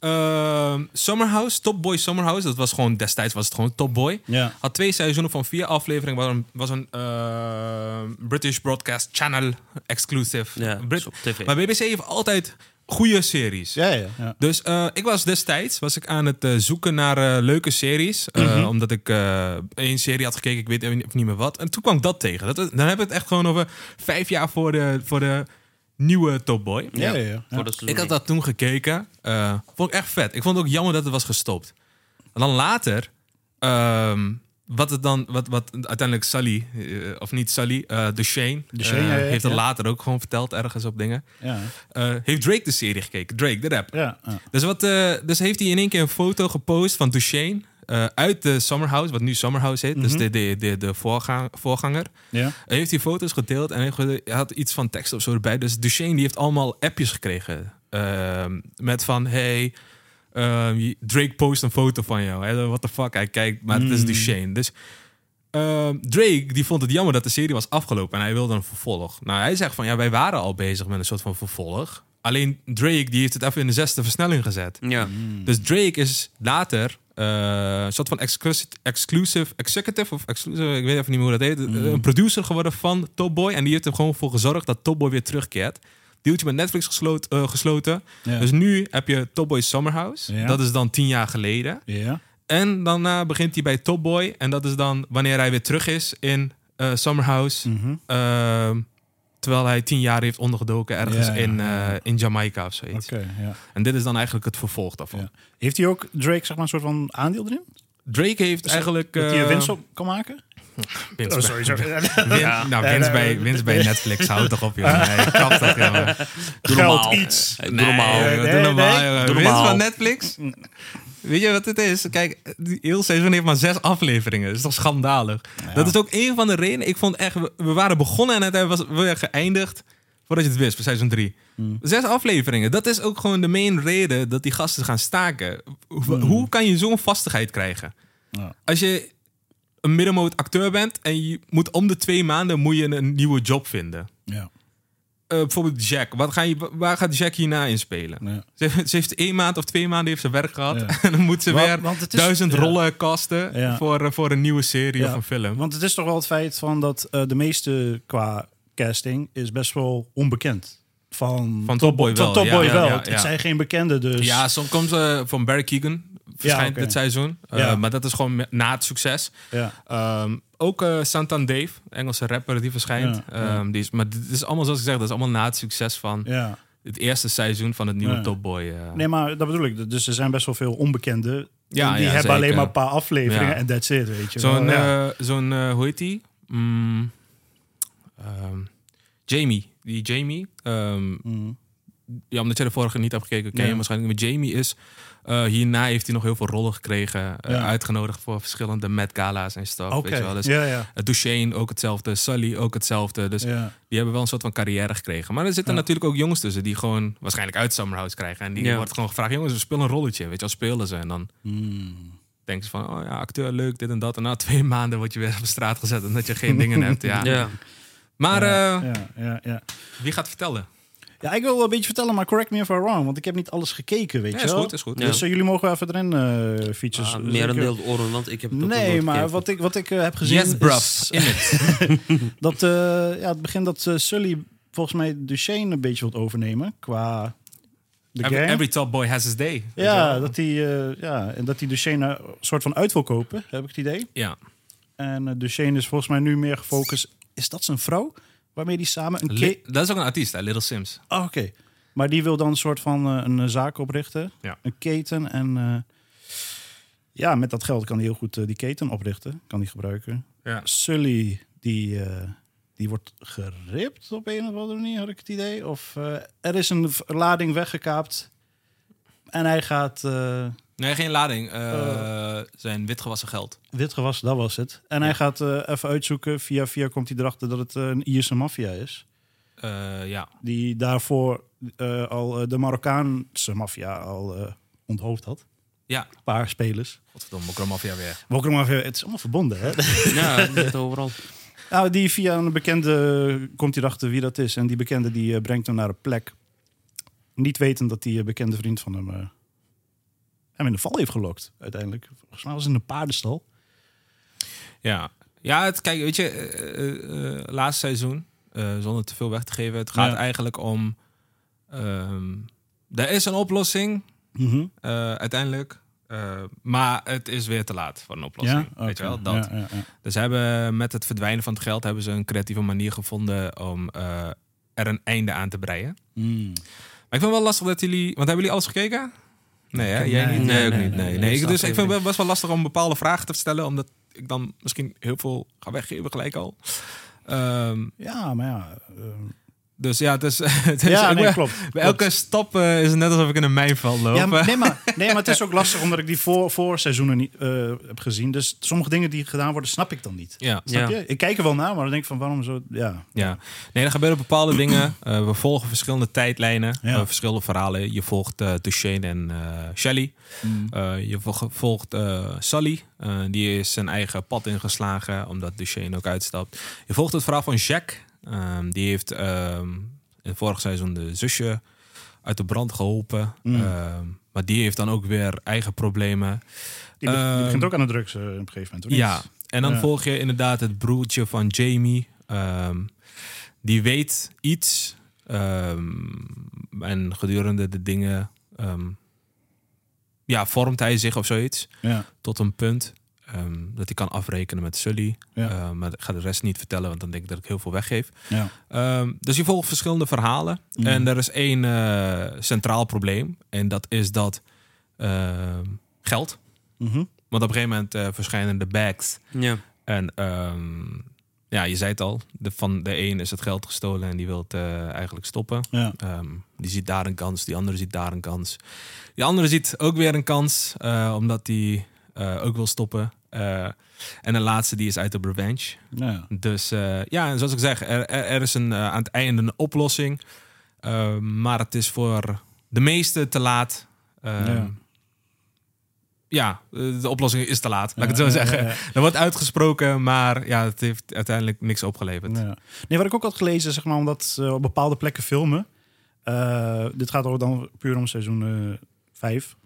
ehm Summerhouse, Top Boy Summerhouse, dat was gewoon destijds was het gewoon Top Boy. Ja. Had twee seizoenen van vier afleveringen. Was een, was een eh, British Broadcast Channel exclusive. Ja, Brit- is op tv. maar BBC heeft altijd goede series. Ja, ja, ja. Dus eh, ik was destijds was ik aan het eh, zoeken naar eh, leuke series. eh, Omdat ik eh één serie had gekeken, ik weet even niet meer wat. En toen kwam ik dat tegen. Dat, dan hebben we het echt gewoon over vijf jaar voor de, voor de nieuwe Top Boy. Ja, ja, ja. Voor de seizoen Ik had dat toen gekeken. eh, vond ik echt vet. Ik vond het ook jammer dat het was gestopt. En dan later, ehm, wat het dan, wat, wat uiteindelijk Sally, eh, of niet Sally, eh Duchesne, Duchesne, eh, ja, ja, heeft het later ook gewoon verteld ergens op dingen. Ja, heeft Drake de serie gekeken? Drake, de rap. Dus, wat, dus heeft hij in één keer een foto gepost van Duchesne uit de Summerhouse, wat nu Summerhouse heet, dus de, de, de, de voorga- voorganger. ja. Hij heeft die foto's gedeeld en hij hij had iets van tekst of zo erbij. Dus Duchesne die heeft allemaal appjes gekregen. ehm, met van, hey, ehm, Drake post een foto van jou. Hè, What the fuck, hij kijkt, maar het is Duchesne. Dus ehm, Drake die vond het jammer dat de serie was afgelopen en hij wilde een vervolg. Nou, hij zegt van, ja, wij waren al bezig met een soort van vervolg. Alleen Drake die heeft het even in de zesde versnelling gezet. Ja. Dus Drake is later eh, een soort van exclusive, exclusive executive of exclusive, ik weet even niet meer hoe dat heet, Mm. een producer geworden van Top Boy. En die heeft er gewoon voor gezorgd dat Top Boy weer terugkeert. Deeltje met Netflix gesloot, eh, gesloten. Ja. Dus nu heb je Top Boy Summerhouse. Ja. Dat is dan tien jaar geleden. Ja. En daarna begint hij bij Top Boy. En dat is dan wanneer hij weer terug is in eh, Summerhouse. Mhm. Ehm, terwijl hij tien jaar heeft ondergedoken ergens Ja, ja, in, eh, in Jamaica of zoiets. Oké, ja. En dit is dan eigenlijk het vervolg daarvan. Heeft hij ook Drake, zeg maar, een soort van aandeel erin? Drake heeft eigenlijk... Dat hij winst op kan maken? Winst Oh, bij- sorry, sorry. Win- nou, winst bij, winst bij Netflix. Houd toch op, jongen. Nee, kap toch, jongen. Doe Geld normaal. iets. Doe normaal. Nee, nee, doe normaal, nee. Winst van Netflix? Weet je wat het is? Kijk, die heel seizoen heeft maar zes afleveringen. Dat is toch schandalig? Dat is ook een van de redenen. Ik vond echt... We, we waren begonnen en het was weer geëindigd... Voordat je het wist, voor seizoen 3. Zes afleveringen. Dat is ook gewoon de main reden dat die gasten gaan staken. Hoe, hoe kan je zo'n vastigheid krijgen? Ja. Als je een middenmoot acteur bent en je moet om de twee maanden moet je een nieuwe job vinden. Ja. Eh, bijvoorbeeld Jack. Wat ga je, waar gaat Jack hierna in spelen? Ja. Ze, heeft, ze heeft één maand of twee maanden heeft ze werk gehad. Ja. En dan moet ze Want- weer want is- duizend ja. rollen casten Ja. voor, eh, voor een nieuwe serie of een film. Want het is toch wel het feit van dat eh, de meeste qua casting is best wel onbekend. Van, Van Top Boy van wel, Top Boy wel. Het zijn geen bekenden, dus... Ja, soms komt ze van Barry Keegan. Verschijnt oké. dit seizoen. Eh. Maar dat is gewoon na het succes. Ja. Ehm, ook eh Santan Dave, Engelse rapper, die verschijnt. Ehm, die is, maar dit is allemaal, zoals ik zeg, dat is allemaal na het succes van ja. het eerste seizoen van het nieuwe Ja. Top Boy. eh. Nee, maar dat bedoel ik. Dus er zijn best wel veel onbekenden. Ja, die ja, hebben zeker. alleen maar een paar afleveringen en that's it, weet je Zo'n, zo'n hoe heet die? Mm, ehm, Jamie. Die Jamie. Mm. Ja, omdat je de vorige niet hebt gekeken, ken je waarschijnlijk. Maar Jamie is... eh, hierna heeft hij nog heel veel rollen gekregen. eh, Ja. Uitgenodigd voor verschillende Met Gala's en stuff. Oké, Weet je wel. Dus, ja, ja. Duchesne ook hetzelfde. Sully ook hetzelfde. Dus ja. die hebben wel een soort van carrière gekregen. Maar er zitten Ja. natuurlijk ook jongens tussen... die gewoon waarschijnlijk uit Summerhouse krijgen. En die Ja. wordt gewoon gevraagd... jongens, speel een rolletje. Weet je wel, spelen ze. En dan Mm. denken ze van... oh ja, acteur, leuk, dit en dat. En na twee maanden word je weer op straat gezet... omdat je geen dingen hebt. Ja. Ja. Maar ja, eh, ja, ja, ja. wie gaat vertellen? Ja, ik wil wel een beetje vertellen, maar correct me if I'm wrong. Want ik heb niet alles gekeken, weet Ja, je is wel. goed, is goed. Ja. Dus eh, jullie mogen even erin eh features. Ah, meer deel oren, want ik heb het Nee, maar gekeken. wat ik, wat ik eh, heb gezien Yes, bruv. is In it. dat eh, ja, het begin dat Sully volgens mij Duchesne een beetje wilt overnemen qua de Every, gang. every top boy has his day. Ja, wel? dat hij ja, en dat hij Duchesne een soort van uit wil kopen, heb ik het idee. Ja. En Duchesne is volgens mij nu meer gefocust. Is dat zijn vrouw? Waarmee die samen een Li- dat is ook een artiest, hè? Little Sims. Oh, Oké. Maar die wil dan een soort van eh, een eh, zaak oprichten. Ja. Een keten. En eh, ja, met dat geld kan hij heel goed die keten oprichten. Kan hij gebruiken. Ja. Sully, die, die wordt geript op een of andere manier, had ik het idee. Of er is een lading weggekaapt. En hij gaat Nee, geen lading. eh, zijn witgewassen geld. witgewas, dat was het. En hij gaat eh, even uitzoeken. Via via komt hij erachter dat het een Ierse maffia is. Ja. Die daarvoor al de Marokkaanse maffia al onthoofd had. Ja. Een paar spelers. Godverdomme, Mokromafia weer. Maffia? Het is allemaal verbonden, hè? Ja, het zit overal. Nou, die via een bekende komt hij erachter wie dat is. En die bekende die brengt hem naar een plek. Niet weten dat die bekende vriend van hem hem in de val heeft gelokt, uiteindelijk. Volgens mij was het in een paardenstal. Ja. Ja, het, kijk, weet je, eh, eh, eh, laatste seizoen, zonder te veel weg te geven, het gaat Ja. eigenlijk om. ehm, er is een oplossing, Mhm. uiteindelijk. maar het is weer te laat voor een oplossing. Ja? Weet je wel, dat. Ja. Dus hebben met het verdwijnen van het geld hebben ze een creatieve manier gevonden om er een einde aan te breien. Mm. Maar ik vind het wel lastig dat jullie. Want hebben jullie alles gekeken? Nee, hè? Jij nee, niet? nee, ook niet. nee, Nee, Ik- dus ik vind het best wel lastig om bepaalde vragen te stellen, omdat ik dan misschien heel veel ga weggeven gelijk al. Ehm, Ja, maar ja. eh, dus ja, het is. Het is ja, nee, klopt. Bij elke stap eh, is het net alsof ik in een mijnveld loop. Ja, maar, nee, maar, nee, maar het is ook lastig omdat ik die voor, voorseizoenen niet eh, heb gezien. Dus sommige dingen die gedaan worden, snap ik dan niet. ja. Snap Ja. je? Ik kijk er wel naar, maar dan denk ik van waarom zo... Ja, Ja, nee, er gebeuren bepaalde dingen. Eh, we volgen verschillende tijdlijnen, Ja. verschillende verhalen. Je volgt eh Duchesne en eh Shelley. Eh, je volg- volgt eh Sully. Eh, die is zijn eigen pad ingeslagen, omdat Duchesne ook uitstapt. Je volgt het verhaal van Jack. Ehm, die heeft ehm, in vorig seizoen de zusje uit de brand geholpen. Mm. Ehm, maar die heeft dan ook weer eigen problemen. die, be- die begint ook aan de drugs eh, op een gegeven moment. Ja, en dan Ja. volg je inderdaad het broertje van Jamie. Die weet iets. en gedurende de dingen... ja, vormt hij zich of zoiets. Ja. Tot een punt ehm, dat hij kan afrekenen met Sully. Ja. Ehm, maar ik ga de rest niet vertellen, want dan denk ik dat ik heel veel weggeef. Ja. Ehm, dus je volgt verschillende verhalen. Mhm. En er is één eh, centraal probleem. En dat is dat ehm, geld. Mhm. Want op een gegeven moment eh, verschijnen de bags. Ja. En ehm, ja, je zei het al. De, van de een is het geld gestolen en die wil het eh, eigenlijk stoppen. Ja. Ehm, die ziet daar een kans, die andere ziet daar een kans. Die andere ziet ook weer een kans, eh, omdat die eh, ook wil stoppen. Eh, en de laatste die is uit op revenge. Ja. Dus eh, ja, en zoals ik zeg, er, is een, aan het einde een oplossing. Eh, maar het is voor de meesten te laat. Ehm, Ja. ja, de oplossing is te laat. Laat ik het zo zeggen. Er wordt uitgesproken, maar ja, het heeft uiteindelijk niks opgeleverd. Ja. Nee, wat ik ook had gelezen, zeg maar, omdat ze op bepaalde plekken filmen. dit gaat ook dan puur om seizoen 5.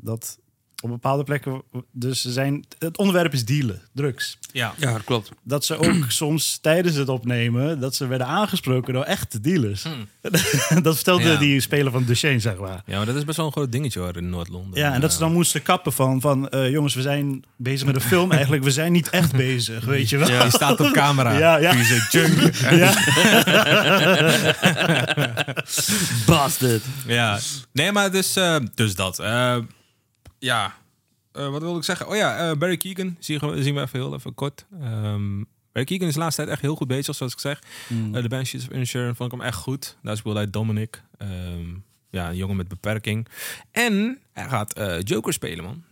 dat op bepaalde plekken, dus ze zijn, het onderwerp is dealen, drugs. Ja. ja, dat klopt. Dat ze ook soms tijdens het opnemen, dat ze werden aangesproken door echte dealers. dat vertelde Hmm. Ja. die speler van Duchesne, zeg maar. ja, maar dat is best wel een groot dingetje hoor in Noord-Londen. Ja, en dat ze dan moesten kappen van, van eh, jongens, we zijn bezig met een film eigenlijk. We zijn niet echt bezig, weet je wel. Ja, die staat op camera. Ja, ja. Is een junk. Ja. Bastard. Ja, nee, maar dus, eh, dus dat. Eh, ja, Eh, wat wilde ik zeggen? Oh ja, eh, Barry Keegan zien we, zien we even heel even kort. Ehm, Barry Keegan is de laatste tijd echt heel goed bezig, zoals ik zeg. Eh, de Banshees of Inisherin vond ik hem echt goed. Daar speelde hij Dominic. Ehm, ja, een jongen met beperking. En hij gaat Joker spelen, man.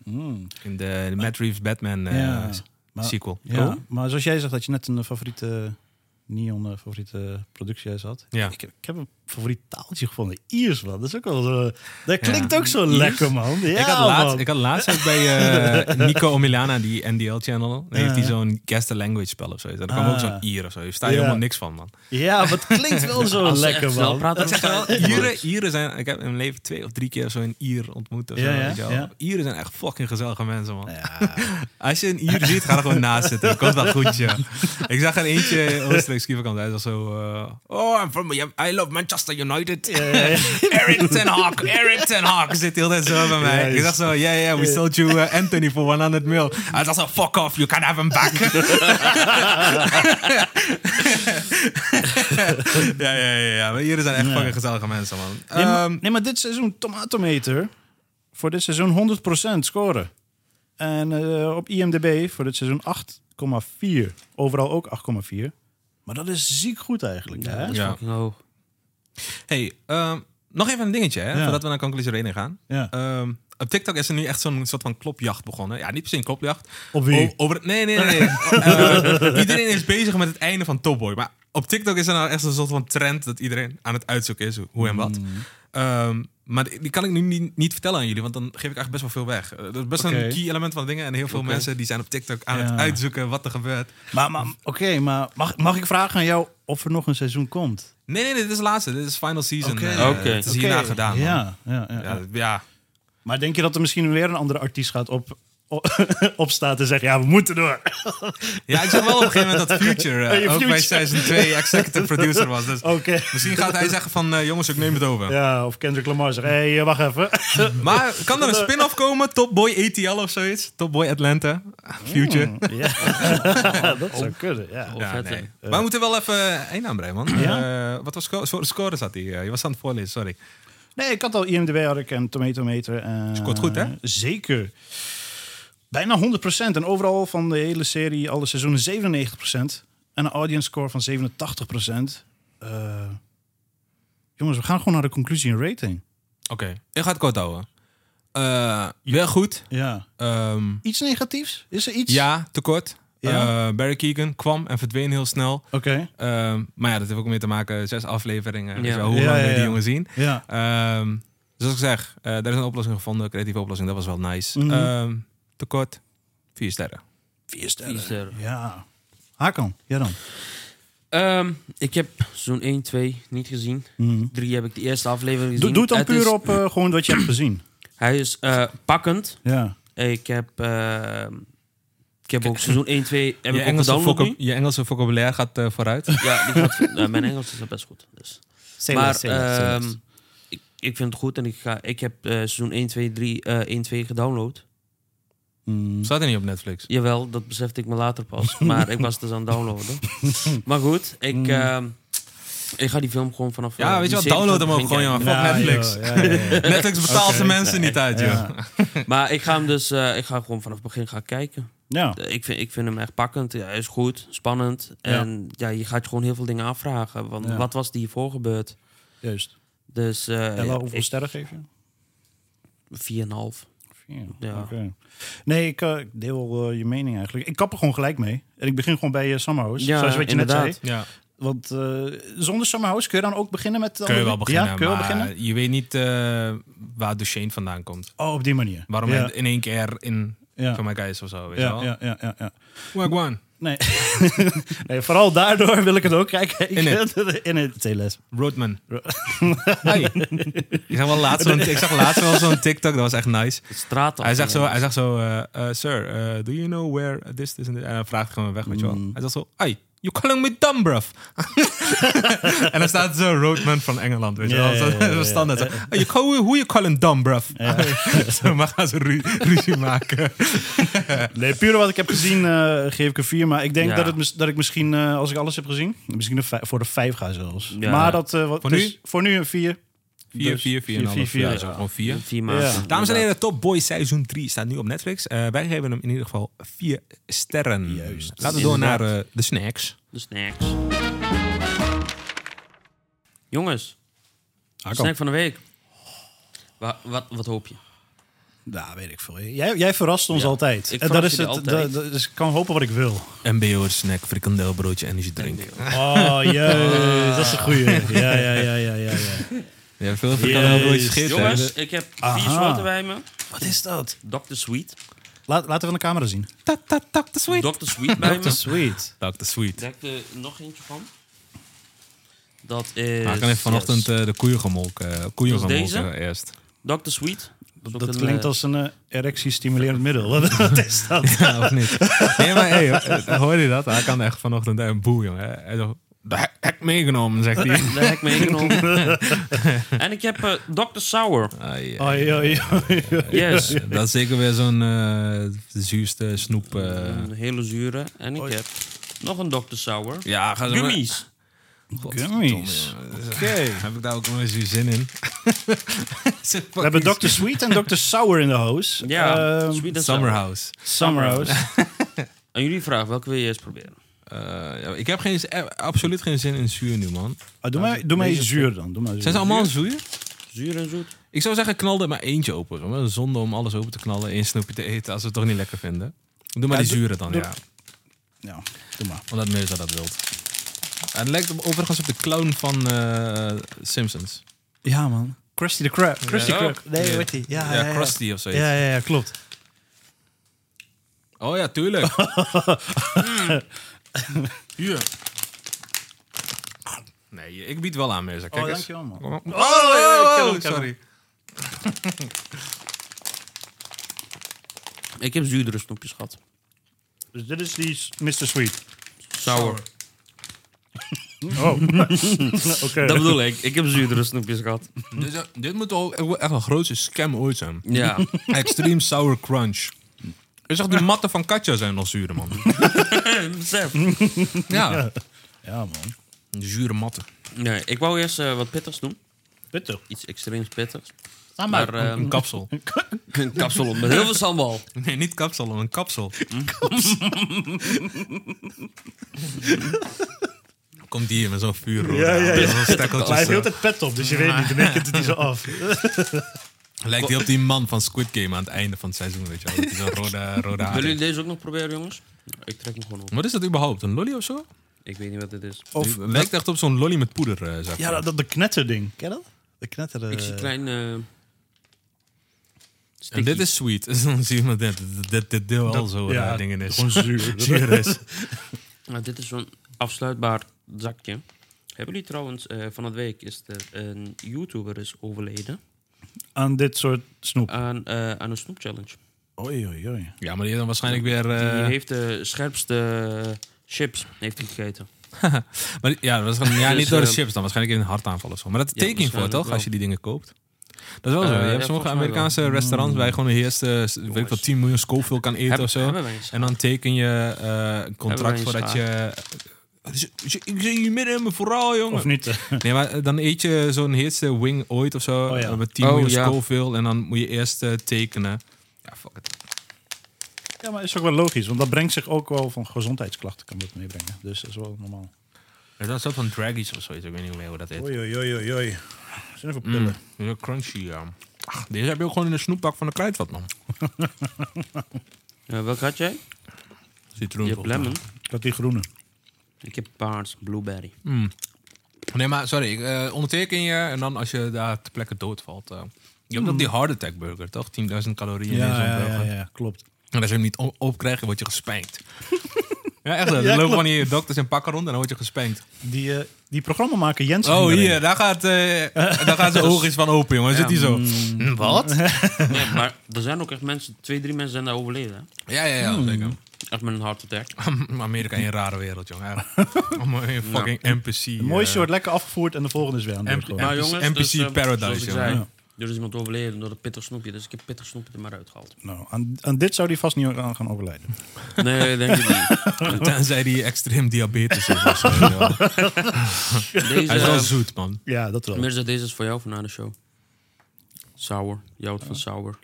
In de, de Matt Reeves Batman Ja, maar- sequel. Ja, maar zoals jij zegt dat je net een favoriete Neon favoriete productiehuis had. Ja. Ik, ik heb een favoriet taaltje gevonden. Iers, man. Dat is ook wel zo... Dat klinkt ook zo Iers? lekker, man. Ja, ik, had laatst, man. ik had laatst ook bij eh, Nico Omilana, die NDL-channel. Heeft hij Ja. zo'n guest language spel of zo. Daar kwam Ah. ook zo'n Ier of zo. Je staat Ja. helemaal niks van, man. Ja, maar het klinkt wel zo lekker, man. dan wel, je- Ieren, Ieren zijn... Ik heb in mijn leven twee of drie keer zo'n Ier ontmoet. Of zo, ja, je. Ieren zijn echt fucking gezellige mensen, man. Ja. Als je een Ier ziet, ga er gewoon naast zitten. Dat komt wel goed, ja. Ik zag er eentje, Oostenrijks kieverkant. Hij was zo... eh, oh, I'm from... I love Manchester United. Eric ten Hag, Eric ten Hag zit heel tijd zo bij mij. Ja, ik dacht zo, ja, ja, we sold you uh, Anthony for 100 mil. Hij dacht zo, fuck off, you can have him back. ja, ja, ja, ja. Maar hier zijn echt fucking gezellige mensen, man. Nee, maar, Ehm, nee, maar dit seizoen, tomatometer, voor dit seizoen 100% scoren. En eh, op IMDb voor dit seizoen 8,4. Overal ook 8,4. Maar dat is ziek goed eigenlijk. Ja, hè? dat is Ja. fucking hoog. Hey, ehm, nog even een dingetje, hè, Ja. voordat we naar conclusie gaan. Ja. Ehm, op TikTok is er nu echt zo'n soort van klopjacht begonnen. Ja, niet per se een klopjacht. Op wie? O- over, nee, nee, nee. nee. Eh, iedereen is bezig met het einde van Top Boy. Maar op TikTok is er nou echt een soort van trend dat iedereen aan het uitzoeken is hoe en wat. Mm. Ehm, maar die kan ik nu niet, niet vertellen aan jullie, want dan geef ik eigenlijk best wel veel weg. Eh, Dat is best Oké. een key element van dingen. En heel veel mensen die zijn op TikTok aan het uitzoeken wat er gebeurt. Maar, maar oké, maar mag, mag ik vragen aan jou of er nog een seizoen komt? Nee, nee, nee, dit is de laatste. Dit is final season. Oké. Eh, Oké. Het is hierna Oké, gedaan. man. Ja, ja, Ja, ja. Maar denk je dat er misschien weer een andere artiest gaat op, op, opstaat en zegt... Ja, we moeten door. ja, ik zag wel op een gegeven moment dat Future eh, je ook bij. Season 2 executive producer was. Dus Oké. misschien gaat hij zeggen van, eh, jongens, ik neem het over. Ja, of Kendrick Lamar zegt... Hé, hey, wacht even. Maar kan er een spin-off komen? Top Boy ATL of zoiets? Top Boy Atlanta? Future? ja, dat zou kunnen, ja. Ja, vet, nee. hè? Maar we moeten wel even één aanbrengen, man. Ja? Eh, wat was sco sco- score zat hij? Eh, je was aan het voorlezen, sorry. Nee, ik had al IMDb had ik en Tomatometer. eh, Scoort goed, hè? Zeker. Bijna 100%. En overal van de hele serie, alle seizoenen 97%. En een audience score van 87%. Eh, jongens, we gaan gewoon naar de conclusie en rating. Oké, ik ga het kort houden. Eh wel goed. Ja. Ehm, Iets negatiefs? Is er iets? ja, tekort. Ja. Eh, Barry Keegan kwam en verdween heel snel. Oké. Ehm, maar ja, dat heeft ook mee te maken. Zes afleveringen. Ja. Hoe Ja, lang je die jongen zien? Ja. Ehm, dus als ik zeg, eh er is een oplossing gevonden. Creatieve oplossing. Dat was wel nice. Ehm, tekort. Vier sterren. Vier sterren. Vier sterren. Ja. Hakan, ja dan. Ehm, ik heb seizoen 1, 2 niet gezien. Mhm. 3 heb ik de eerste aflevering gezien. Doe, het dan Het puur is- op eh, gewoon wat je hebt gezien. Hij is eh, pakkend. Ja. Ik heb, ehm, ik heb ook seizoen 1, 2 heb Je ik Engelse, je Engelse vocabulaire gaat eh, vooruit. Ja, gaat, mijn Engels is best goed. Dus. maar ehm, ik, ik vind het goed en ik, ga, ik heb eh, seizoen 1, 2, 3, eh 1, 2 gedownload. Mm. Staat er niet op Netflix. Jawel, dat besefte ik me later pas. maar ik was dus aan het downloaden. maar goed, ik, Mm. ehm, ik ga die film gewoon vanaf... Ja, eh, weet je wat, die download hem ook gewoon, jongen. Fuck Netflix. joh, ja, ja, ja. Netflix betaalt zijn mensen niet uit, joh. Ja. Maar ik ga hem dus, eh, ik ga gewoon vanaf het begin gaan kijken. Ja. Eh, Ik vind, ik vind hem echt pakkend. Ja, hij is goed, spannend. En ja. je gaat je gewoon heel veel dingen afvragen. Want Ja. wat was er hiervoor gebeurd? Juist. Dus eh En ja, hoeveel ik- sterren geef je? 4,5. Ja. Nee, ik eh, ik deel eh, je mening eigenlijk. Ik kap er gewoon gelijk mee. En ik begin gewoon bij uh, Summerhouse. Ja, zoals wat je inderdaad. net zei. Ja, Want eh, zonder Summerhouse kun je dan ook beginnen met... kun je wel beginnen, Ja, kun je wel beginnen? je weet niet eh, waar Duchesne vandaan komt. Oh, op die manier. Waarom ja. hij in één keer in Ja. van mij is of zo, weet je Ja, wel? ja, ja, ja, ja. Nee. nee, vooral daardoor wil ik het ook kijken. In het. In het TLS. Roadman. Hey. ik, zag wel laatst zo'n, ik zag laatst wel zo'n TikTok, dat was echt nice. Straat Hij zegt zo, hij zegt zo eh, eh, sir, eh, do you know where this, this and this? En dan vraagt hij gewoon weg, weet je wel. Mm. Hij zegt zo, hey, you calling me dumb, bruv? en dan staat zo Roadman van Engeland, weet je wel. ja, zo ja. standaard. "Hey, you call, who you calling dumb, bruv? zo, maar gaan ze ru- ruzie maken. Nee, puur wat ik heb gezien eh, geef ik een 4. Maar ik denk Ja. dat, het, dat ik misschien, eh, als ik alles heb gezien, misschien een vijf- voor de 5 ga zelfs. Ja. Maar dat, eh, wat, Voor dus nu? voor nu een 4. 4, 4, 4, 4, 4, ja. Gewoon 4. Vier maanden. Ja. Dames en heren, Top Boy seizoen 3 staat nu op Netflix. Eh, wij geven hem in ieder geval 4 sterren. Juist. Laten we door naar eh, de snacks. De snacks. Jongens, Ah, snack van de week. Wa- wat, wat hoop je? Nou, weet ik veel. Jij, jij verrast ons Ja, altijd. ik en dat verras is het. altijd. dat- dat- dus ik kan hopen wat ik wil. MBO snack, frikandelbroodje, energy drink. Oh, jezus. Dat is een goeie. Ja, ja, ja, ja, ja. ja. Hebt veel gegeten. hè? Jongens, ik heb vier Aha. soorten bij me. Wat is dat? Dr. Sweet. Laat, laten we aan de camera zien. Tak, tak, tak, de sweet. Dr. Sweet bij me. Sweet. De sweet. Daar heb ik er nog eentje van. Dat is... Maar ik kan even vanochtend yes. eh, de koeien gemolken. eh, koeien Dat is deze? gemolken eerst. Dr. Sweet. Dat, is ook Dat een, klinkt eh, als een eh, erectiestimulerend middel. Wat, wat is dat? Ja, of niet? Nee, maar hey, eh, hoorde je dat? Hij kan echt vanochtend een boel, jongen. Hij de hek- hek meegenomen, zegt hij. Heb ik meegenomen. en ik heb eh, Dr. Sour. Ai, ai. Yes. Dat is zeker weer zo'n eh, de zuurste snoep. eh. Een hele zure. En ik Oei. heb nog een Dr. Sour. Ja, ga zo Gummies. Gummies. Oké. Heb ik daar ook nog eens weer zin in? We hebben Dr. Sweet en Dr. Sour in de house. Ja, Ehm, Sweet. Summerhouse. Summer House. En jullie vraag, welke wil je eerst proberen? Eh, ja, ik heb geen, eh, absoluut geen zin in zuur nu, man. Ah, doe mij, doe mij Deze zuur dan. Doe maar zuur. Zijn ze allemaal zuur? Zuur en zoet? Ik zou zeggen, knal er maar eentje open. jongen. Zonde om alles open te knallen, één snoepje te eten als we het toch niet lekker vinden. Doe maar Ja, die zure dan, doe- ja. Ja, doe maar. Omdat Mirza dat wilt. En het lijkt overigens op de clown van eh, Simpsons. Ja, man. Krusty the Krab. Krusty Ja. Krab. Nee, die? Ja, Ja, ja, ja. Krusty of zoiets. Ja, ja, ja, klopt. Oh ja, tuurlijk. Hier. Nee, ik bied wel aan, Mirza. Kijk Oh, eens. dankjewel, man. Oh, ik ken sorry. Ik heb zuurdere snoepjes gehad. Dus dit is die Mr. Sweet. Sour. Oh. Oké. Dat bedoel ik. Ik heb zuurdere snoepjes gehad. Dit, is- dit moet toch echt een grootste scam ooit zijn. Ja. Extreme Sour Crunch. Is toch die matten van Katja zijn nog zuur, man? Besef. Ja. Ja, man. Zure matten. Nee, ik wou eerst eh, wat pittigs doen. Pittig. Iets extreems pittigs. Sta Maar maar. ehm, Een kapsel. een kapsel op met heel veel sambal. Nee, niet kapsel, een kapsel. Komt die hier met zo'n vuur. Ja, ja, ja. Zo'n Maar hij heeft heel zo. tijd pet op, dus je weet niet. Dan denk je het niet zo af. Lijkt hij op die man van Squid Game aan het einde van het seizoen, weet je wel. Zo'n rode, rode haar Willen jullie deze ook nog proberen, jongens? Ik trek hem gewoon op. Wat is dat überhaupt? Een lolly of zo? Ik weet niet wat dit is. Of Het lijkt echt op zo'n lolly met poeder, eh, zeg Ja, maar. dat, dat de knetterding. Ken je dat? De knetter... Ik zie een klein... eh, En dit is sweet. Dus dan zie je maar dit, dit, dit deel al zo ja, eh, dingen is. gewoon zuur. zuur is. Nou, dit is zo'n afsluitbaar zakje. Hebben jullie trouwens, eh, van het week is er een YouTuber is overleden Aan dit soort snoep. aan, eh, aan een snoepchallenge. Oei, oei, oei. Ja, maar die dan waarschijnlijk weer... Die eh, heeft de scherpste chips heeft hij gegeten. maar, die- ja, dat was gewoon, ja, Dus, niet door de eh, chips dan. Waarschijnlijk in een hartaanval of zo. Maar dat Ja, teken je voor, toch? wel. Als je die dingen koopt. Dat is wel zo. Je ja, hebt sommige Amerikaanse wel. restaurants waar je gewoon de eerste, weet ik wel, 10 miljoen Scoville kan eten Heb- of zo. En dan teken je eh, een contract voordat je... Ik zie je midden in mijn verhaal, jongen. Of niet? Nee, maar eh, dan eet je zo'n heetste wing ooit of zo. Oh ja. Met 10 Oh, miljoen ja. Scoville. En dan moet je eerst eh, tekenen. Ja, fuck it. Ja, maar is ook wel logisch. Want dat brengt zich ook wel van gezondheidsklachten kan dat meebrengen. Dus dat is wel normaal. Is dat een soort van draggies of zoiets? Ik weet niet meer hoe dat heet. Oei, oei, oei, oei. Zijn even pillen. Mm, heel crunchy, ja. Ach, deze heb je ook gewoon in de snoepbak van de kruidvat, man. Eh, welke had jij? Citroen. Je hebt lemon. Ik had die groene. Ik heb paars, blueberry. Nee, maar sorry. Ik, eh, onderteken je en dan als je daar ter plekke doodvalt. eh. je hebt ook die heart attack burger, toch? 10.000 calorieën in zo'n Ja, ja, burger. ja, ja, klopt. En als je hem niet op- opkrijgt, word je gespijnd. ja, echt. Er Ja, lopen van die dokters in pakken rond en dan word je gespijnd. Die, eh die programmamaker Jensen. Oh, hier. Daar gaat, eh daar gaat zijn oogjes van open, jongen. Dan zit hij zo. Hm, Wat? Ja, maar er zijn ook echt mensen, twee, drie mensen zijn daar overleden. Hè? Ja, ja, ja. Zeker. Echt met een heart attack. Amerika is een rare wereld, jongen. Allemaal een fucking NPC. De mooiste eh, lekker afgevoerd en de volgende is weer aan de. Maar NPC jongens, dus, Paradise, jongen. Er is iemand overleden door een pittig snoepje, dus ik heb pittig snoepje er maar uitgehaald. Nou, aan, aan dit zou die vast niet aan gaan overlijden. Nee, denk ik niet. Tenzij die extreem diabetes is. of zo, ja. Deze, Hij is wel eh, zoet, man. Ja, dat wel. Mirza, deze is voor jou van na de show. Sour. Houdt van sour.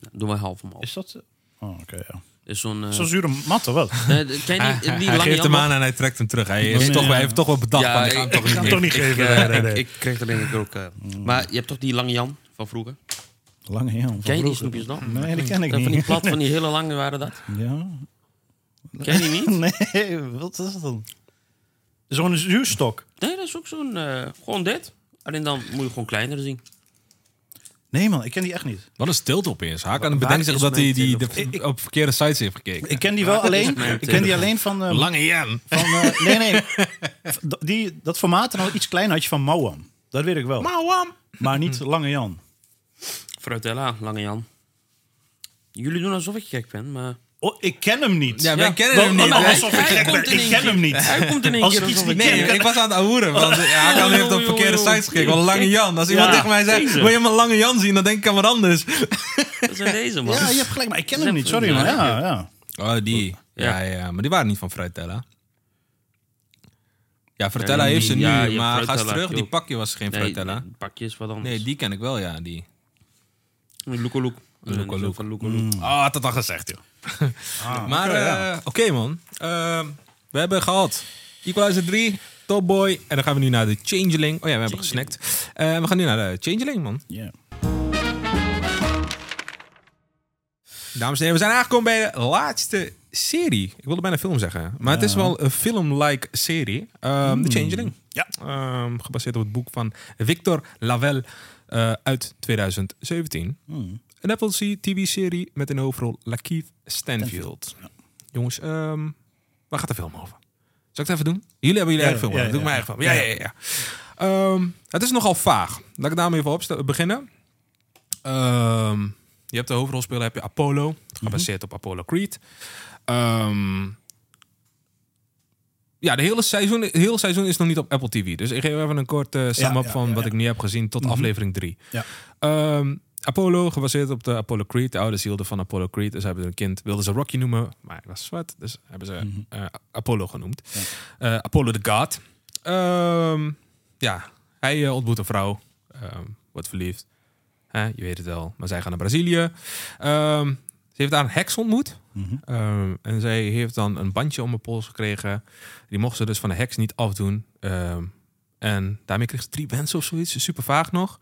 Ja, doe maar half om half. Is dat... Oh, oké, ja. Is zo'n... eh, Zo'n zure mat, of wat? nee, de- ken je Hij, die, die hij lange geeft hem aan en hij trekt hem terug. Hij, is Nee, toch, hij heeft toch wel bedacht van, ik ga hem toch ga hem niet toch geven. niet ik, geven. eh, Nee, nee, nee. Ik, ik kreeg er denk ik ook... eh, Maar je hebt toch die lange Jan van vroeger? Lange Jan. van Ken je die vroeger. snoepjes nog? Nee, die ken ik niet. van die plat, van die hele lange waren dat. Ja. Ken je die niet? Nee, wat is dat dan? Zo'n zuurstok. Nee, dat is ook zo'n... gewoon dit. Alleen dan moet je gewoon kleiner zien. Nee man, ik ken die echt niet. Wat een stilte opeens. Haak aan het bedenken zich dat hij die de, telefoon? op verkeerde sites heeft gekeken. Ik ken die wel alleen. Ik ken die alleen van... eh, Lange Jan. van eh, nee, nee. Die, dat formaat en al iets kleiner had je van Mauam. Dat weet ik wel. Maar niet Lange Jan. Fruitella, Lange Jan. Jullie doen alsof ik gek ben, maar... Oh, ik ken hem niet. Ja, wij Ja, kennen hem niet. ik Hij komt in Ik één ken keer. hem niet. Hij komt in één Als keer ik iets niet ik- Nee, ken, ik was aan het ahoeren. Want ja, hij kan heeft op verkeerde sites gekeken. Want Lange Jan. Als iemand Ja. tegen mij zegt, Deze. wil je mijn Lange Jan zien? Dan denk ik aan wat anders. Dat zijn deze, man. Ja, je hebt gelijk, maar ik ken hem is niet. Sorry even- man. ja, Ja, ja. Oh, die. Ja, Ja. ja. Maar die waren niet van Fruitella. Ja, Fruitella Ja, heeft ze nu. ja, maar ga eens terug. Die pakje was geen Nee, Fruitella. nee, pakjes wat anders. Nee, die ken ik wel, ja. Die. Loeko Loek. Loeko Loek. Van Loeko Loek. Oh, had dat al gezegd, joh. Maar, oké, ja. eh, oké, man. Ehm, we hebben gehad Equalizer 3, Top Boy. En dan gaan we nu naar de Changeling. Oh ja, we hebben gesnackt. Eh, we gaan nu naar de Changeling, man. Ja. Dames en heren, we zijn aangekomen bij de laatste serie. Ik wilde bijna film zeggen. Maar het is wel een film-like serie. Ehm, The Changeling. Ja. Ehm, gebaseerd op het boek van Victor Lavelle eh, uit 2017. Een Apple TV-serie met in de hoofdrol Lakeith Stanfield. Jongens, ehm, waar gaat de film over? Zal ik het even doen? Jullie hebben jullie Ja, eigen film. ja. Doe ik mijn eigen film. Ja, ja, ja. ja. Ehm, het is nogal vaag. Laat ik daarmee even opste- beginnen. Ehm, je hebt de hoofdrolspeler, heb je Apollo. Gebaseerd op Apollo Creed. Ja, de hele seizoen, het hele seizoen is nog niet op Apple TV. Dus ik geef even een kort eh sum-up van wat ik nu heb gezien tot aflevering 3. Ja. Apollo, gebaseerd op de Apollo Creed. De ouders hielden van Apollo Creed. Dus hebben ze een kind, wilden ze Rocky noemen. Maar hij was zwart. Dus hebben ze eh, Apollo genoemd. Eh, Apollo the God. Ehm, ja, hij eh, ontmoet een vrouw. ehm, wordt verliefd. Je weet het wel. Maar zij gaan naar Brazilië. Ehm, ze heeft daar een heks ontmoet. Ehm, en zij heeft dan een bandje om haar pols gekregen. Die mocht ze dus van de heks niet afdoen. En daarmee kreeg ze drie wensen of zoiets. Super vaag nog.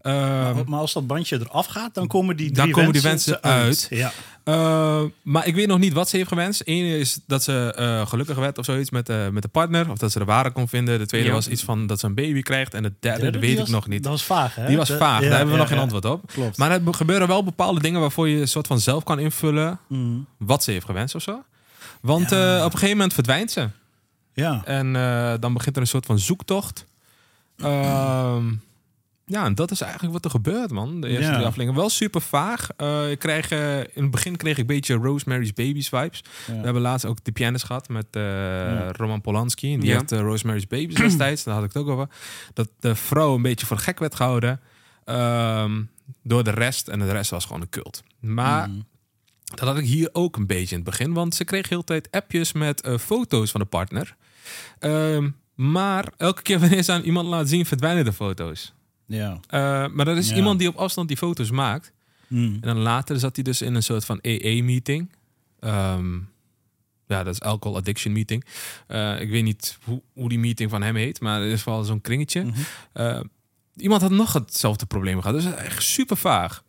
Ehm, maar als dat bandje eraf gaat, dan komen die Dan drie komen die wensen wensen uit. Ja. Uh, maar ik weet nog niet wat ze heeft gewenst. Eén is dat ze eh, gelukkig werd of zoiets met, eh, met de partner. Of dat ze de ware kon vinden. De tweede Ja. was iets van dat ze een baby krijgt. En de derde, die weet was- ik nog niet. Dat was vaag, hè? Die was vaag. ja, Daar hebben we ja, nog geen ja. antwoord op. Klopt. Maar er gebeuren wel bepaalde dingen waarvoor je een soort van zelf kan invullen Mm. wat ze heeft gewenst of zo. Want Ja. eh, op een gegeven moment verdwijnt ze. Ja. En eh, dan begint er een soort van zoektocht. Ehm, ja, en dat is eigenlijk wat er gebeurt, man. De eerste Ja. drie afleveringen. Wel super vaag. Eh, ik krijg, eh, in het begin kreeg ik een beetje Rosemary's Babies vibes. We hebben laatst ook de pianist gehad met eh, Roman Polanski. En die Ja. heeft Rosemary's Babies destijds. Daar had ik het ook over. Dat de vrouw een beetje voor gek werd gehouden. ehm, door de rest. En de rest was gewoon een cult. Maar dat had ik hier ook een beetje in het begin. Want ze kreeg heel de tijd appjes met eh, foto's van de partner. Ehm, maar elke keer wanneer ze aan iemand laat zien, verdwijnen de foto's. Ja. Eh, maar er is Ja. iemand die op afstand die foto's maakt. Mm. En dan later zat hij dus in een soort van EE-meeting. Ehm, ja, dat is Alcohol Addiction Meeting. Eh, ik weet niet hoe, hoe die meeting van hem heet, maar er is wel zo'n kringetje. Mhm. Eh, iemand had nog hetzelfde probleem gehad. Dus het echt super vaag.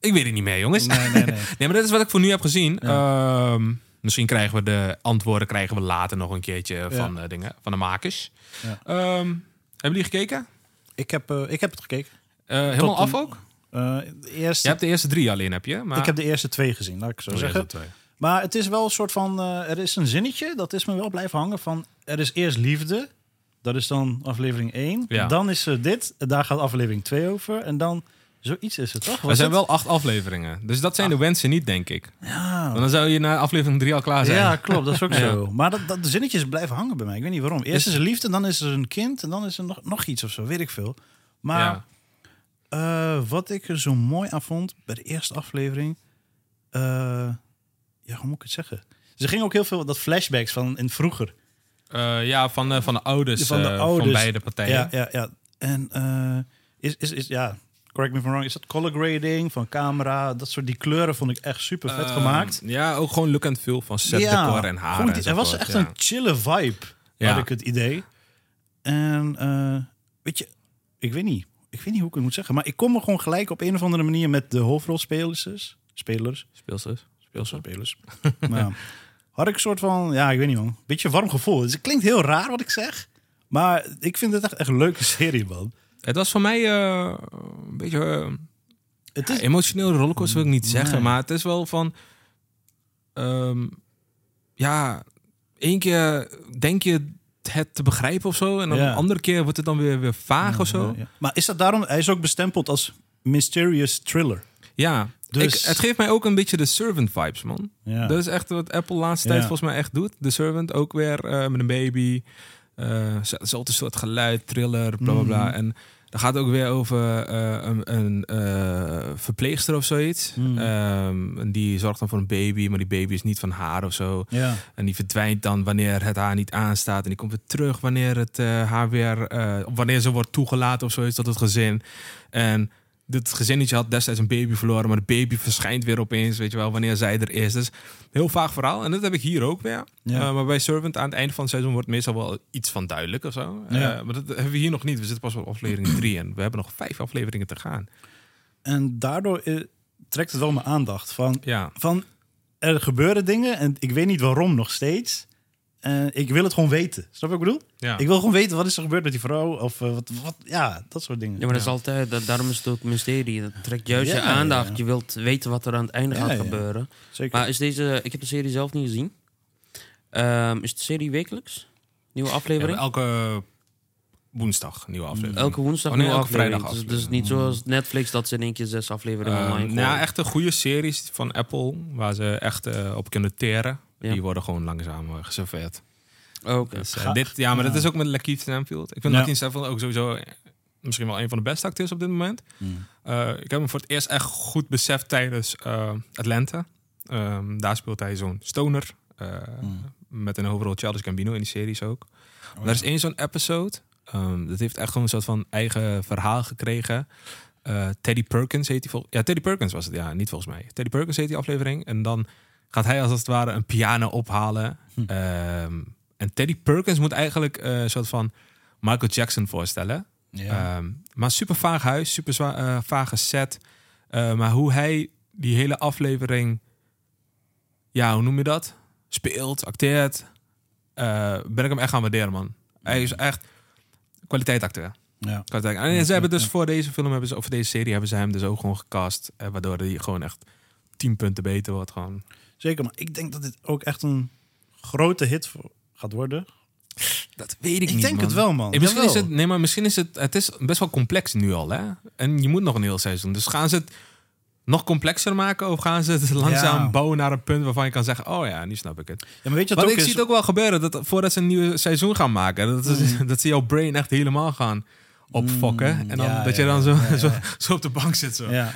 Ik weet het niet meer, jongens. Nee, nee, nee. Nee, maar dat is wat ik voor nu heb gezien. Ehm, misschien krijgen we de antwoorden krijgen we later nog een keertje van, dingen, van de makers. Ja. Ehm, hebben jullie gekeken? Ik heb, eh, ik heb het gekeken. Eh, helemaal af ook? Eh, eerste, Je hebt de eerste drie alleen, heb je? Maar... Ik heb de eerste twee gezien, laat ik zo Oh, de zeggen. twee. Maar het is wel een soort van... er is een zinnetje, dat is me wel blijven hangen van... Er is eerst liefde, dat is dan aflevering 1. Ja. Dan is er dit, daar gaat aflevering 2 over. En dan, zoiets is het toch? Er Was zijn het? wel acht afleveringen. Dus dat zijn de wensen niet, denk ik. Ja, Want dan zou je na aflevering drie al klaar zijn. ja, klopt, dat is ook Ja. zo. Maar dat, dat, de zinnetjes blijven hangen bij mij. Ik weet niet waarom. Eerst is er liefde, dan is er een kind... en dan is er nog, nog iets of zo, weet ik veel. Maar Ja. eh, wat ik er zo mooi aan vond bij de eerste aflevering... eh, ja, hoe moet ik het zeggen? Ze gingen ook heel veel dat flashbacks van in vroeger. Eh, ja, van, van de ouders, Van de ouders. van beide partijen. Ja, ja, ja. En is, is, is, ja, correct me if I'm wrong, is dat color grading van camera? Dat soort die kleuren vond ik echt super vet Ehm, gemaakt. Ja, ook gewoon look and feel van set decor en haar. goed, er was echt een chille vibe, Ja. had ik het idee. En eh, weet je, ik weet niet. ik weet niet hoe ik het moet zeggen, maar ik kom er gewoon gelijk op een of andere manier met de hoofdrolspelers. Spelers. Speelsters. Speelsters. Spelers. nou, had ik een soort van, ja, ik weet niet man, beetje warm gevoel. Dus het klinkt heel raar wat ik zeg, maar ik vind het echt, echt een leuke serie, man. Het was voor mij eh, een beetje... eh, Het ja, is, emotioneel rollercoaster wil ik niet zeggen, Nee. maar het is wel van... ehm, ja, één keer denk je het te begrijpen of zo. En dan Ja. een andere keer wordt het dan weer, weer vaag of zo. Ja, ja. Maar is dat daarom, hij is ook bestempeld als mysterious thriller. Ja, Dus- ik, het geeft mij ook een beetje de Servant vibes, man. Ja. Dat is echt wat Apple de laatste tijd Ja. volgens mij echt doet. De Servant ook weer eh, met een baby. Eh, z- Hetzelfde soort geluid, thriller, bla bla bla. Mhm. En dan gaat het ook weer over eh, een, een eh, verpleegster of zoiets. Mhm. Ehm, en die zorgt dan voor een baby, maar die baby is niet van haar of zo. ja. En die verdwijnt dan wanneer het haar niet aanstaat. En die komt weer terug wanneer het haar weer. wanneer ze wordt toegelaten of zoiets tot het gezin. En dit gezinnetje had destijds een baby verloren. Maar de baby verschijnt weer opeens. Weet je wel, wanneer zij er is. Dus heel vaag verhaal. En dat heb ik hier ook weer. Ja. Eh, maar bij Servant aan het einde van het seizoen wordt meestal wel iets van duidelijk of zo. Eh, maar dat hebben we hier nog niet. We zitten pas op aflevering drie. En we hebben nog vijf afleveringen te gaan. En daardoor trekt het wel mijn aandacht. Van, Ja. van er gebeuren dingen en ik weet niet waarom nog steeds. En ik wil het gewoon weten. Snap je wat ik bedoel? ja. Ik wil gewoon weten wat is er gebeurd met die vrouw. Of eh, wat, wat, ja, dat soort dingen. Ja, maar dat is altijd, dat, daarom is het ook mysterie. Dat trekt juist Ja, je aandacht. ja. Je wilt weten wat er aan het einde Ja, gaat ja. gebeuren. Zeker. Maar is deze, ik heb de serie zelf niet gezien. Ehm, is de serie wekelijks? Nieuwe Ja, aflevering? elke woensdag nieuwe aflevering. Elke woensdag Oh, nee, nieuwe elke aflevering. vrijdag Dus, dus niet zoals Netflix dat ze in één keer zes afleveringen Ehm, online nou, ja, gooien. echt een goede series van Apple, waar ze echt eh, op kunnen teren. Ja. Die worden gewoon langzaam eh, geserveerd. Oh. Dus, eh, dit, ja, maar ja. dat is ook met Lakeith Stanfield. Ik vind Ja. Lakeith Stanfield ook sowieso eh, misschien wel een van de beste acteurs op dit moment. Mm. Eh, ik heb hem voor het eerst echt goed beseft tijdens eh, Atlanta. Ehm, daar speelt hij zo'n stoner. eh, Mm. Met een overal Childish Gambino in die series ook. Oh, Maar er is één zo'n episode. ehm, dat heeft echt gewoon een soort van eigen verhaal gekregen. Eh, Teddy Perkins heet die vol. Ja, Teddy Perkins was het. Ja, niet volgens mij. Teddy Perkins heet die aflevering. En dan gaat hij als het ware een piano ophalen. Hm. Ehm, en Teddy Perkins moet eigenlijk eh, een soort van Michael Jackson voorstellen. Ja. Ehm, maar super vaag huis, super eh, vage set. Eh, maar hoe hij die hele aflevering, ja, hoe noem je dat? Speelt, acteert. ben ik hem echt gaan waarderen, man. Hij is echt kwaliteit acteur. ja. Kwaliteit. En ze hebben dus voor deze film, hebben ze, of voor deze serie, hebben ze hem dus ook gewoon gecast. eh, waardoor hij gewoon echt 10 punten beter wordt. Gewoon. Zeker, maar ik denk dat dit ook echt een grote hit voor gaat worden. Dat weet ik, Ik, niet. denk man. het wel, man. Eh, misschien is het, nee, maar misschien is het, het is best wel complex nu al, hè? En je moet nog een heel seizoen. Dus gaan ze het nog complexer maken of gaan ze het langzaam Ja. bouwen naar een punt waarvan je kan zeggen, oh ja, nu snap ik het. Ja, maar weet je wat Want ook ik is? zie het ook wel gebeuren dat voordat ze een nieuw seizoen gaan maken, dat, is, dat ze jouw brain echt helemaal gaan opfokken. en dan Mm. ja, dat je dan zo, ja, ja. Zo, zo op de bank zit. Zo. Ja,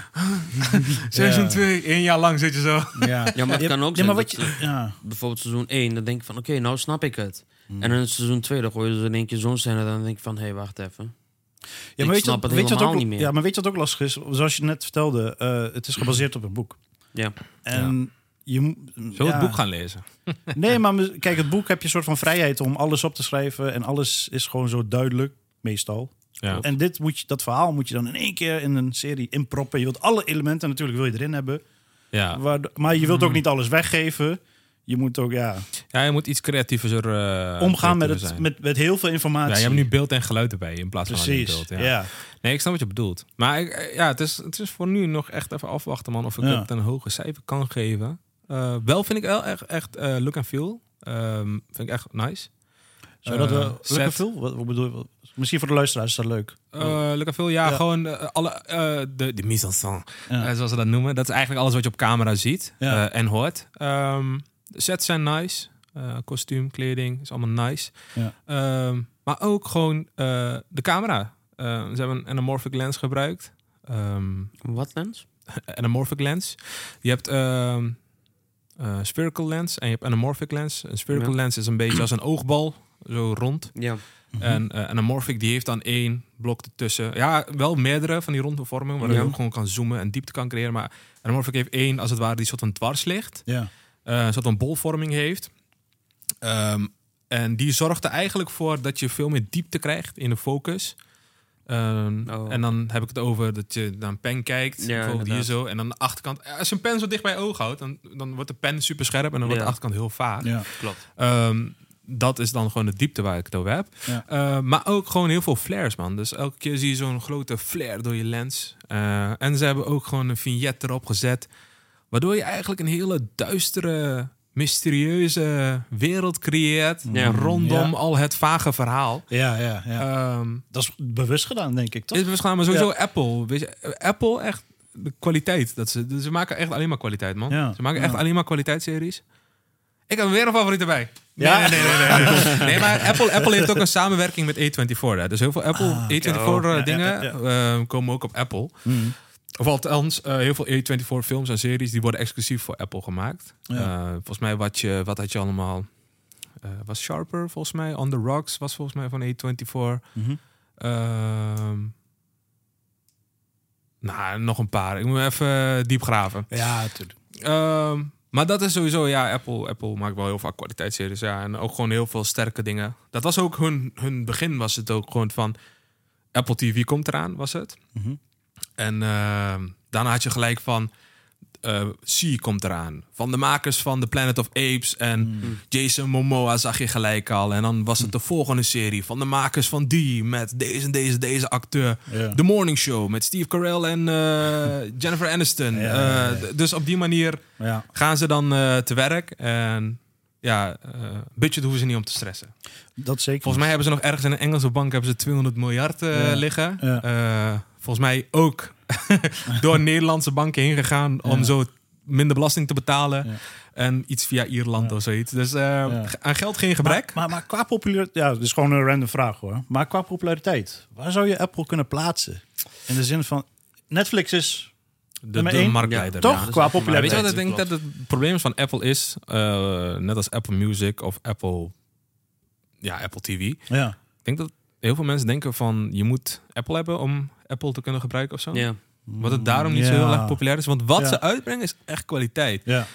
Seizoen Ja. 2, één jaar lang zit je zo. ja. Ja, maar het kan ook ja, zijn maar wat je, ja. bijvoorbeeld seizoen 1, dan denk ik van oké, nou snap ik het. Hmm. En dan in seizoen 2, dan gooien ze in één keer zo'n scène, dan denk ik van hé, hey, wacht even. Ja, Ik maar weet je, het weet je ook, niet meer. Ja, maar weet je wat ook lastig is? Zoals je net vertelde, eh, het is gebaseerd op een boek. Ja. En je moet... Ja. het boek gaan lezen. Nee, maar kijk, het boek heb je een soort van vrijheid om alles op te schrijven. En alles is gewoon zo duidelijk, meestal. Ja. En dit moet je, dat verhaal moet je dan in één keer in een serie inproppen. Je wilt alle elementen natuurlijk wil je erin hebben. Ja. Maar je wilt ook niet alles weggeven. Je moet ook ja, ja, je moet iets creatiever eh, omgaan met, het, zijn. met, met heel veel informatie. Ja, je hebt nu beeld en geluid erbij in plaats van alleen Precies, beeld. ja. Nee, ik snap wat je bedoelt. Maar ik, eh, ja, het is, het is voor nu nog echt even afwachten, man. Of ik Ja. het een hoge cijfer kan geven. Eh, wel vind ik wel echt, echt look and feel. Ehm, vind ik echt nice. Zou dat wel set. lekker veel? Wat, wat bedoel je? Misschien voor de luisteraars is dat leuk. Eh look and feel, ja, Ja. gewoon eh, alle, eh, de, de mise en scène, Ja. eh, zoals ze dat noemen. Dat is eigenlijk alles wat je op camera ziet Ja. eh, en hoort. Ehm, de sets zijn nice. Eh, kostuum, kleding, is allemaal nice. Ja. Ehm, maar ook gewoon eh, de camera. Eh, ze hebben een anamorphic lens gebruikt. Ehm, Wat lens? anamorphic lens. Je hebt ehm, eh, spherical lens en je hebt anamorphic lens. Een spherical Ja. lens is een beetje als een oogbal, zo rond. Ja. En eh anamorphic die heeft dan één blok ertussen. Ja, wel meerdere van die ronde vormingen, waar Ja. je ook gewoon kan zoomen en diepte kan creëren. Maar anamorphic heeft één, als het ware, die soort van dwars ligt. Ja. eh, een soort van bolvorming heeft. Ehm, en die zorgt er eigenlijk voor dat je veel meer diepte krijgt in de focus. Ehm, Oh. En dan heb ik het over dat je naar een pen kijkt, Ja, bijvoorbeeld hier zo. En dan de achterkant, als je een pen zo dicht bij je oog houdt, dan, dan wordt de pen super scherp en dan wordt Ja. de achterkant heel vaag. Ja. Klopt. Ehm, dat is dan gewoon de diepte waar ik het over heb. Ja. Eh, maar ook gewoon heel veel flares, man. Dus elke keer zie je zo'n grote flare door je lens. Eh, en ze hebben ook gewoon een vignet erop gezet. Waardoor je eigenlijk een hele duistere, mysterieuze wereld creëert. Ja. Rondom Ja. al het vage verhaal. Ja, ja, ja. Ehm dat is bewust gedaan, denk ik, toch? is waarschijnlijk maar sowieso Apple. Weet je, Apple echt de kwaliteit. Dat ze, ze maken echt alleen maar kwaliteit, man. Ja. Ze maken echt Ja. alleen maar kwaliteitsseries. Ik heb weer een favoriet erbij. Ja. nee, nee, nee, nee, nee. Nee, maar Apple, Apple heeft ook een samenwerking met A24. Hè. Dus heel veel Apple Ah, oké. A24 Oh, ja, dingen ja, ja. eh, komen ook op Apple. Mhm. Of althans, eh, heel veel A24 films en series die worden exclusief voor Apple gemaakt. Eh, volgens mij, wat, je, wat had je allemaal? Eh, was Sharper volgens mij. On the Rocks was volgens mij van A24. Mhm. Ehm, nou, nog een paar. Ik moet even diep graven. Ja, natuurlijk. Ehm, maar dat is sowieso, ja, Apple, Apple maakt wel heel vaak kwaliteitsseries. Ja, en ook gewoon heel veel sterke dingen. Dat was ook hun, hun begin, was het ook gewoon van Apple TV komt eraan, was het. Mhm. En ehm, daarna had je gelijk van C komt eraan. Van de makers van The Planet of Apes en Jason Momoa zag je gelijk al. En dan was het de volgende serie van de makers van die met deze en deze, deze acteur. The Morning Show met Steve Carell en eh, Jennifer Aniston. Ja, ja, ja. Eh, dus op die manier gaan ze dan te werk. En ja, budget hoeven ze niet om te stressen. Dat zeker. Volgens mij hebben ze nog ergens in een Engelse bank hebben ze 200 miljard Ja. liggen. Ja. Volgens mij ook door Nederlandse banken heen gegaan om zo minder belasting te betalen. Ja. En iets via Ierland Ja. of zoiets. Dus eh, aan geld geen gebrek. Maar, maar, maar qua populariteit, ja, dat is gewoon een random vraag hoor. Maar qua populariteit, waar zou je Apple kunnen plaatsen? In de zin van, Netflix is de, marktleider. toch ja. qua. Maar weet populariteit. je wat ik denk dat het probleem is van Apple is? Eh, net als Apple Music of Apple, ja, Apple TV. Ik Ja. denk dat heel veel mensen denken van je moet Apple hebben om Apple te kunnen gebruiken of zo. Ja. Wat het daarom niet zo Ja. heel erg populair is. Want wat Ja. ze uitbrengen is echt kwaliteit. Ja.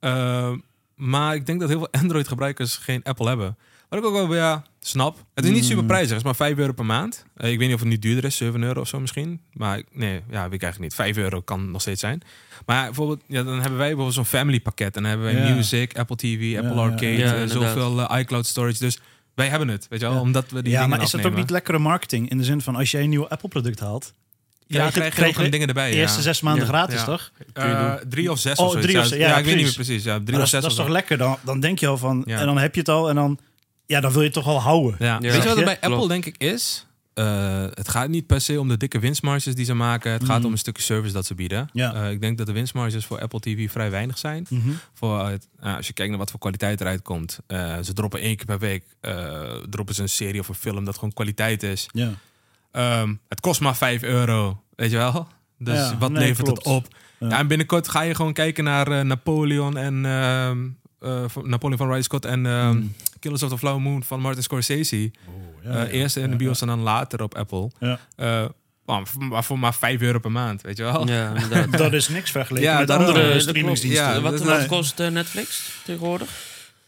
Uh, maar ik denk dat heel veel Android-gebruikers geen Apple hebben. Wat ik ook wel ja, snap. Het is niet super prijzig. Het is maar 5 euro per maand. Eh, ik weet niet of het nu duurder is, 7 euro of zo misschien. Maar ik- nee, ja, weet ik eigenlijk niet. 5 euro kan nog steeds zijn. Maar bijvoorbeeld, ja, dan hebben wij bijvoorbeeld zo'n family pakket. En dan hebben wij Ja. Music, Apple TV, Apple ja, Arcade, ja. eh, zoveel eh, iCloud storage. Dus wij hebben het, weet je wel. Ja. Omdat we die ja, dingen maar is dat ook niet lekkere marketing? In de zin van, als jij een nieuw Apple-product haalt... Ja, krijg je ook een dingen erbij. De ja. eerste zes maanden Ja. gratis, Ja. toch? Eh, drie of zes Oh, of zoiets. drie of Ja, zes, ja, ja, ik weet niet meer precies. Ja, drie of dat, zes dat is toch zo. lekker? Dan, dan denk je al van... Ja. En dan heb je het al en dan... Ja, dan wil je het toch al houden. Ja. Ja. Weet je wat er bij je? Apple denk ik is? Eh, het gaat niet per se om de dikke winstmarges die ze maken. Het gaat Mhm. om een stukje service dat ze bieden. Ja. Eh, ik denk dat de winstmarges voor Apple TV vrij weinig zijn. Mhm. Voor het, nou, als je kijkt naar wat voor kwaliteit eruit komt. eh, ze droppen één keer per week. eh, droppen ze een serie of een film dat gewoon kwaliteit is. Ja. Ehm, het kost maar 5 euro. Weet je wel? Dus Ja, wat nee, levert klopt. het op? Ja. En binnenkort ga je gewoon kijken naar eh, Napoleon en ehm, eh, Napoleon van Ridley Scott en ehm, Mm. Killers of the Flower Moon van Martin Scorsese. Eh, ja. eerst in de Ja, bios en dan later op Apple. Ja. Eh, maar voor- maar voor maar 5 euro per maand, weet je wel? Ja. Dat is niks vergeleken Ja, met andere streamingsdiensten. Ja, wat dat- wat kost eh, Netflix tegenwoordig?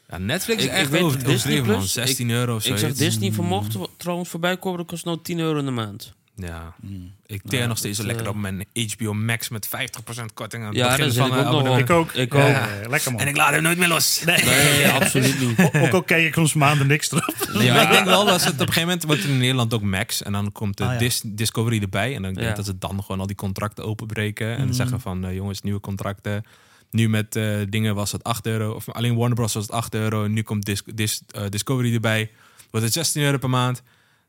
Ja, Netflix is Ik- ik echt weet over, Disney. Plus, 16 euro of Ik zo. zag Disney vermocht trouwens voorbij komen, dat kost nou 10 euro in de maand. Ja, Mm. ik teer Ja, nog steeds zo dat, lekker eh, op mijn HBO Max met 50% korting aan het Ja, begin van abonnement. Ik ook. Ik Ja. ook. Eh, lekker man. En ik laat hem nooit meer los. Nee, absoluut niet. Ook al kijk ik soms maanden niks erop. Nee, maar ik denk wel dat het op een gegeven moment wordt in Nederland ook Max. En dan komt de Ah, ja. Dis- Discovery erbij. En dan denk ik Ja. dat ze dan gewoon al die contracten openbreken. En Mhm. zeggen van eh, jongens, nieuwe contracten. Nu met eh, dingen was het 8 euro. Of alleen Warner Bros. was het 8 euro. En nu komt Dis- Dis- eh, Discovery erbij. Wordt het 16 euro per maand.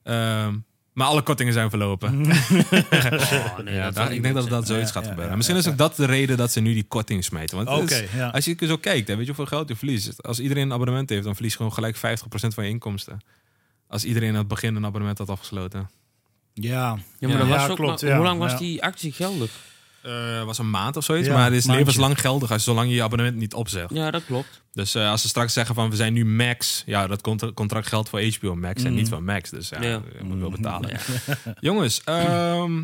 Ehm, maar alle kortingen zijn verlopen. Oh, nee, ja, daar- ik denk dat dat zoiets Ja, gaat ja, gebeuren. ja, Misschien is ook dat de reden dat ze nu die korting smijten. Want is- als je zo kijkt, hè, weet je hoeveel geld je verliest? Als iedereen een abonnement heeft, dan verlies je gewoon gelijk 50% van je inkomsten. Als iedereen aan het begin een abonnement had afgesloten. Ja, Ja, maar dat Ja, was ook klopt, maar-. Hoe lang was Ja. die actie geldig? Eh was een maand of zoiets, Ja, maar het is maandje. levenslang geldig als zolang je je abonnement niet opzegt. Ja, dat klopt. Dus eh, als ze straks zeggen van we zijn nu Max, ja, dat contra- contract geldt voor HBO Max en Mhm. niet van Max. Dus ja, Ja. je moet wel betalen. Ja. Jongens, ehm,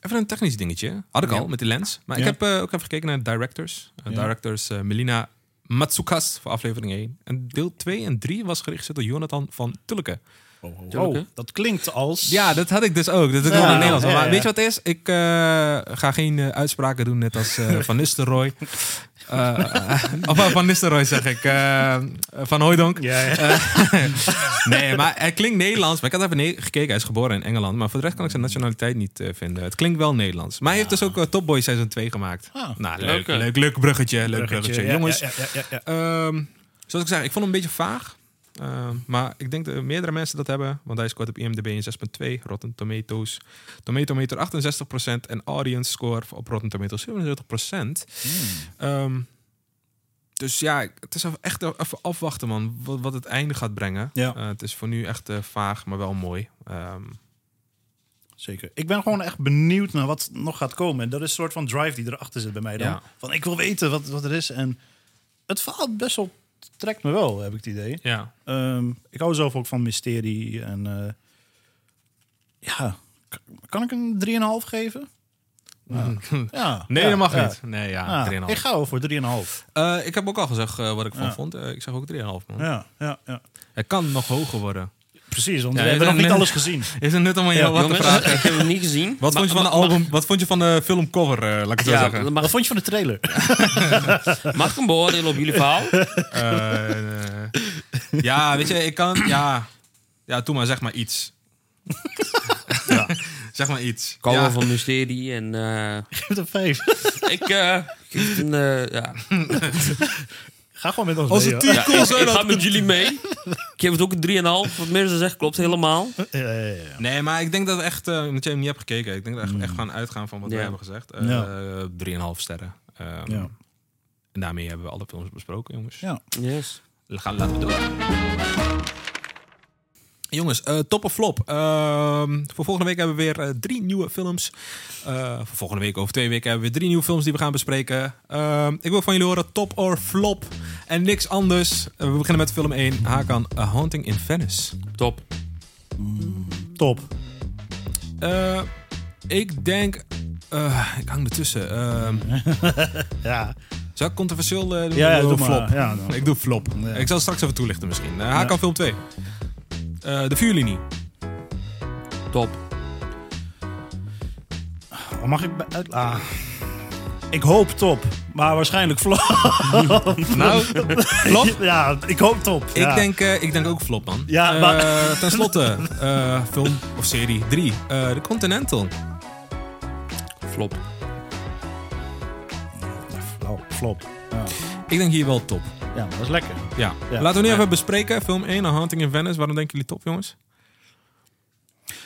even een technisch dingetje. Had ik al met die lens. Maar Ja. ik heb eh, ook even gekeken naar de directors. Directors Melina Matsukas voor aflevering 1. En deel 2 en 3 was geregisseerd door Jonathan van Tulke. Oh, dat klinkt als... Ja, dat had ik dus ook. Dat ik Ja, wel in het Nederlands. ja, Maar weet je wat het is? Ik eh, ga geen eh, uitspraken doen net als eh, Van Nistelrooy. Eh, of Van Nistelrooy zeg ik. eh, van Hooijdonk. Ja, ja. Nee, maar hij klinkt Nederlands. Maar ik had even gekeken. Hij is geboren in Engeland. Maar voor de rest kan ik zijn nationaliteit niet vinden. Het klinkt wel Nederlands. Maar hij heeft dus ook Top Boy Seizoen 2 gemaakt. Ah, nou, leuk, leuk, leuk, bruggetje. Leuk bruggetje. ja, Jongens, Ja, ja, ja, ja. Ehm, zoals ik zeg, ik vond hem een beetje vaag. Ehm, maar ik denk dat meerdere mensen dat hebben. Want hij scoort op IMDb een 6.2. Rotten Tomatoes. Tomatometer 68%. En audience score op Rotten Tomatoes 77%. Ehm, dus ja, het is echt even afwachten, man. Wat, wat het einde gaat brengen. Ja. Eh, het is voor nu echt eh, vaag, maar wel mooi. Ehm, Zeker. Ik ben gewoon echt benieuwd naar wat nog gaat komen. En dat is een soort van drive die erachter zit bij mij dan. Ja. Van ik wil weten wat, wat er is. En het verhaal best wel trekt me wel, heb ik het idee. ja. Ehm, ik hou zelf ook van mysterie. En eh, ja, kan ik een 3,5 geven? Ja. ja. Nee, ja, dat mag ja. niet. Nee, ja, 3,5. ik ga wel voor 3,5. Eh, ik heb ook al gezegd eh, wat ik van vond. Ik zeg ook 3,5, man. Ja, ja, ja. Het kan nog hoger worden. Precies, want Ja, we hebben nog niet alles gezien. Is het nut om aan jou wat te vragen? ik heb hem niet gezien. Wat Maar- vond je van de album? Wat vond je van de filmcover? eh, laat ik het zo zeggen. mag, Wat vond je van de trailer? mag ik hem beoordelen op jullie verhaal? Eh, eh, ja, weet je, ik kan. Ja, ja, doe maar, zeg maar iets. ja, zeg maar iets. Ja. wel van mysterie en eh, Geef het een 5. ik eh, geef het een... ja. Ga gewoon met ons Als mee, het tien cool ik, zijn, ik dan- ga met jullie mee. Ik geef het ook een 3,5. Wat Mirza zegt klopt helemaal. Ja, ja, ja. Nee, maar ik denk dat we echt, eh omdat jij hem niet hebt gekeken, ik denk dat we echt, echt gaan uitgaan van wat Ja. wij hebben gezegd. Eh Ja. 3,5 sterren. Ehm, Ja. En daarmee hebben we alle films besproken, jongens. Ja. Yes. We gaan, laten we door. Jongens, eh, top of flop. Ehm, voor volgende week hebben we weer eh, drie nieuwe films. Eh, voor volgende week, over twee weken, hebben we weer drie nieuwe films die we gaan bespreken. Ehm, ik wil van jullie horen top or flop. En niks anders. We beginnen met film 1. Hakan, A Haunting in Venice. Top. Top. Eh, ik denk... eh, ik hang ertussen. Ehm Ja. zou ik controversieel doen? Ja, ja, Doe doe flop. Ja. Ik doe flop. Ja. Ik zal straks even toelichten misschien. Hakan Ja. film 2. Eh, de vuurlinie. Top. Oh, Mag ik... bij- uit- Ah. Ik hoop top, maar waarschijnlijk flop. Nou, flop? Ja, ik hoop top. Ik, ja. denk, eh, ik denk ook flop, man. Ja, Eh, maar- ten slotte, eh, film of serie 3. eh The Continental. Flop. Flop. flop. Ja. Ik denk hier wel top. ja, dat is lekker. Ja. Ja. Laten we nu Ja. even bespreken. Film 1, A Haunting in Venice. Waarom denken jullie top, jongens?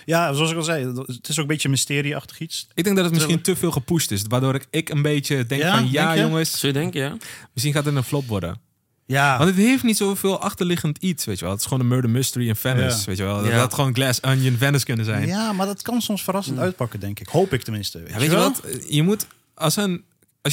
Ja, zoals ik al zei, het is ook een beetje mysterieachtig iets. Ik denk dat het misschien te veel gepusht is. Waardoor ik, ik een beetje denk Ja, van... Ja, denk jongens, Zou je denken, ja? misschien gaat het een flop worden. Ja, Want het heeft niet zoveel achterliggend iets, weet je wel. Het is gewoon een murder mystery in Venice, Ja. weet je wel. Dat Ja. had gewoon Glass Onion Venice kunnen zijn. Ja, ja maar dat kan soms verrassend uitpakken, denk ik. Hoop ik tenminste. Weet, weet je wel? wat? Je moet... Als, een,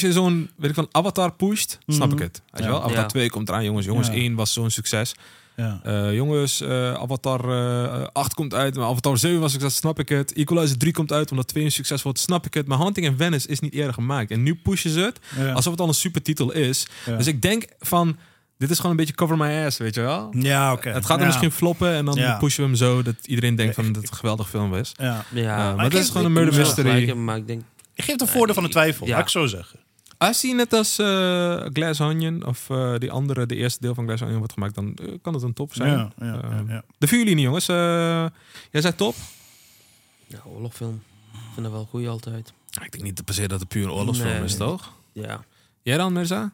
als je zo'n, weet ik van, Avatar pusht, snap ik het. Weet je wel? Avatar Ja. 2 komt eraan, jongens. Jongens Ja. 1 was zo'n succes. Ja. Eh, jongens, eh, Avatar eh 8 komt uit, maar Avatar 7 was succes, snap ik het. Equalizer 3 komt uit omdat 2 een succes wordt, snap ik het. Maar Hunting in Venice is niet eerder gemaakt. En nu pushen ze het Ja. alsof het al een supertitel is. Ja. Dus ik denk van, dit is gewoon een beetje cover my ass, weet je wel. Ja, oké. Het gaat er Ja. misschien floppen en dan Ja. pushen we hem zo dat iedereen denkt van dat het een geweldig film is. Ja. Ja. Eh, maar het is gewoon een murder gelijk mystery. maar ik denk... Ik geef het een voordeel van de twijfel, Ja. laat ik zo zeggen. Als hij net als eh, Glass Onion of eh, die andere, de eerste deel van Glass Onion wordt gemaakt, dan eh, kan het een top zijn. Ja, ja, ja, Ehm, ja. De vuurlinie, jongens. eh, jij zei top? Ja, oorlogfilm. Ik vind dat wel goed altijd. Ik denk niet per se dat het puur oorlogsfilm Nee. is, toch? Ja. Jij dan, Mirza?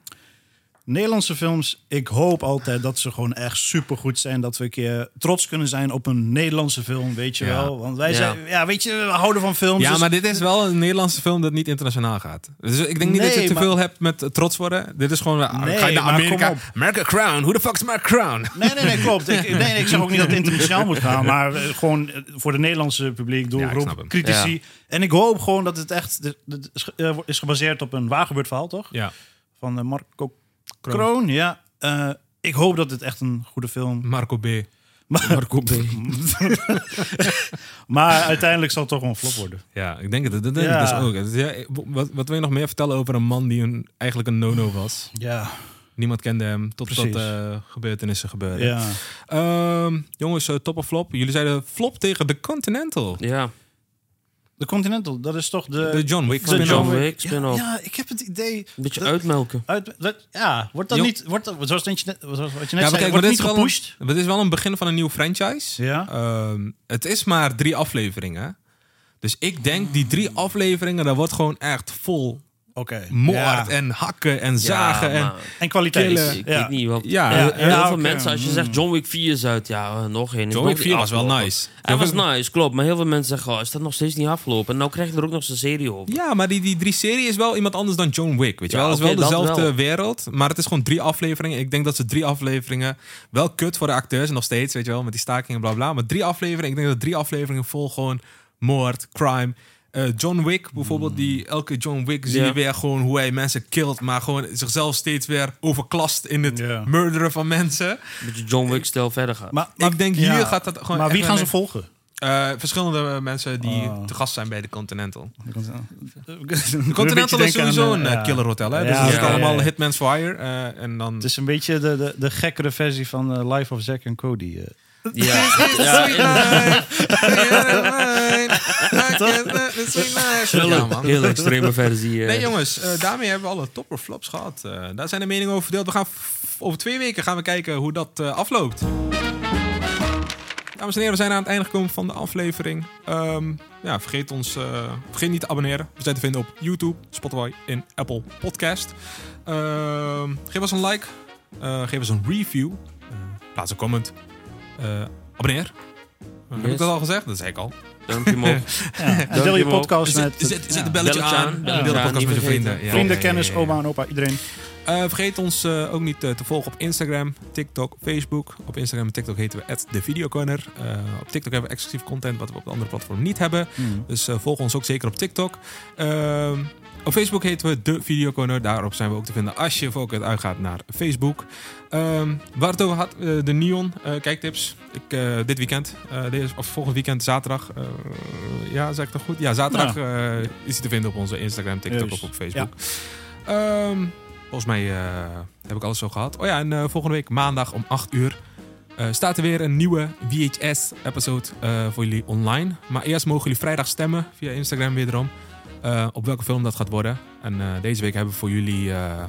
Nederlandse films, ik hoop altijd dat ze gewoon echt supergoed zijn. Dat we een keer trots kunnen zijn op een Nederlandse film, weet je Ja. wel. Want wij Ja. zijn, ja, weet je, we houden van films. Ja, dus- maar dit is wel een Nederlandse film dat niet internationaal gaat. Dus ik denk niet dat je te maar- veel hebt met trots worden. Dit is gewoon, Nee, ga je naar Amerika. America Crown. Who the fuck is my crown? Nee, nee, nee, klopt. Ik, nee, nee, ik zeg ook niet dat het internationaal moet gaan. Maar eh, gewoon eh, voor de Nederlandse publiek, Ja, doelgroep, hem. critici. En ik hoop gewoon dat het echt eh, is gebaseerd op een waargebeurd verhaal, toch? Ja, Van Marco Kroon. Kroon. Ja. Eh, ik hoop dat het echt een goede film Marco B. Maar, maar uiteindelijk zal het toch wel een flop worden. Ja, ik denk het. Dat denk Ja. ik dus ook. Het is- ja, wat, wat wil je nog meer vertellen over een man die een, eigenlijk een no-no was? Ja. Niemand kende hem totdat Precies. eh gebeurtenissen gebeurden. Ja. Ehm, jongens, eh, top of flop? Jullie zeiden flop tegen de Continental. Ja, De Continental, dat is toch de... De John Wick spin-off. John Wick. Spin-off. Ja, ja, ik heb het idee... Een beetje dat- uitmelken. Uit, dat, ja, wordt dat Jong- niet... Wordt dat, zoals, het je net, zoals wat je net Ja, zei, kijk, wordt het niet is, wel gepusht? een, dit is wel een begin van een nieuwe franchise. Ja. Ehm, het is maar drie afleveringen. Dus ik denk, die drie afleveringen, dat wordt gewoon echt vol Moord Ja. en hakken en zagen. Ja, en, En kwaliteit. killen. ik ja. weet niet wat. Ja, heel, ja, heel ja, veel mensen, als je zegt John Wick 4 is uit, ja, eh, nog één. is John Wick niet 4 was wel nice. Hij was nice, klopt. Maar heel veel mensen zeggen, oh, is dat nog steeds niet afgelopen? En nou krijg je er ook nog zo'n serie over. Ja, maar die, die drie serie is wel iemand anders dan John Wick. Weet je Ja, wel? Het is wel dezelfde wel. wereld, maar het is gewoon drie afleveringen. Ik denk dat ze drie afleveringen wel kut voor de acteurs en nog steeds, weet je wel, met die stakingen bla bla. Maar drie afleveringen, ik denk dat drie afleveringen vol gewoon moord, crime. Eh, John Wick bijvoorbeeld, die elke John Wick zie je Ja. weer gewoon hoe hij mensen killt, maar gewoon zichzelf steeds weer overklast in het Ja. murderen van mensen. Beetje John Wick stijl verder gaat. Maar, ik denk ja. hier gaat dat gewoon. Maar wie gaan ze volgen? Eh, verschillende mensen die Oh. te gast zijn bij de Continental. De Continental is sowieso een eh, killer hotel, hè? Dus Ja, het is ja, allemaal ja. Hitman's for Hire. eh, en dan... Het is een beetje de, de, de gekkere versie van Life of Zack en Cody. eh. ja, Ja, man. heel extreme versie. eh. Nee jongens, eh, daarmee hebben we alle top of flops gehad. Eh, daar zijn de meningen over verdeeld. We gaan over twee weken gaan we kijken hoe dat afloopt. Dames en heren, we zijn aan het einde gekomen van de aflevering. Ehm, ja, vergeet ons eh, vergeet niet te abonneren. We zijn te vinden op YouTube, Spotify en Apple Podcast. Ehm, geef ons een like. Eh, geef ons een review. Plaats een comment. Eh, abonneer. Heb ik dat al gezegd? Dat zei ik al. Duimpje omhoog. Ja. Deel je podcast Zet, met zet, zet een belletje, Belletje aan. aan, Deel de podcast niet met je vrienden. Ja, vrienden, kennis, ja, ja. oma en opa, iedereen. Eh, vergeet ons eh, ook niet eh, te volgen op Instagram, TikTok, Facebook. Op Instagram en TikTok heten we de Videocorner. Eh, op TikTok hebben we exclusief content wat we op de andere platform niet hebben. Dus eh, volg ons ook zeker op TikTok. Ehm, op Facebook heten we de Videocorner. Daarop zijn we ook te vinden als je ook uitgaat naar Facebook. Ehm waar het over had, eh, de Neon eh, kijktips. Ik, eh, dit weekend, deze, of volgend weekend, zaterdag. ja, zeg ik dat goed? Ja, zaterdag is hij te vinden op onze Instagram, TikTok of op Facebook. Ehm, volgens mij heb ik alles zo gehad. Oh ja, en volgende week maandag om 8 uur staat er weer een nieuwe VHS-episode voor jullie online. Maar eerst mogen jullie vrijdag stemmen via Instagram wederom. Eh, op welke film dat gaat worden. En eh, deze week hebben we voor jullie eh,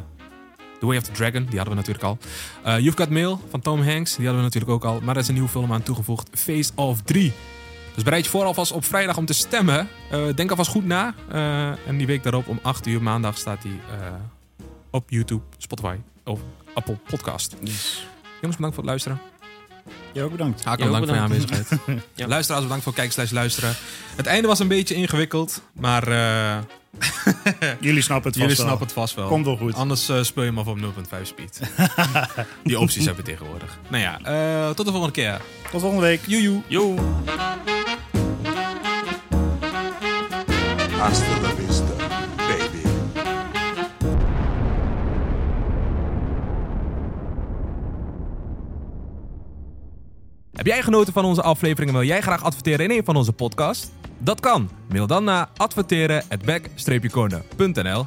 The Way of the Dragon. Die hadden we natuurlijk al. You've Got Mail van Tom Hanks. Die hadden we natuurlijk ook al. Maar er is een nieuwe film aan toegevoegd. Face of 3. Dus bereid je voor alvast op vrijdag om te stemmen. Denk alvast goed na. En die week daarop om 8 uur maandag staat die op YouTube, Spotify of Apple Podcast. Jongens, bedankt voor het luisteren. Jij ook bedankt. Ook bedankt voor je bedankt. aanwezigheid. Ja. Luisteraars, bedankt voor kijken slash luisteren. Het einde was een beetje ingewikkeld, maar eh, Jullie snappen het jullie vast wel. snappen het vast wel. Komt wel goed. Anders eh, speel je hem af op 0.5 speed. Die opties hebben we tegenwoordig. Nou ja, eh, tot de volgende keer. Tot volgende week. Joejoe. Yo. Hasta la vista, Heb jij genoten van onze aflevering en wil jij graag adverteren in een van onze podcasts? Dat kan. Mail dan naar adverteren@back-corner.nl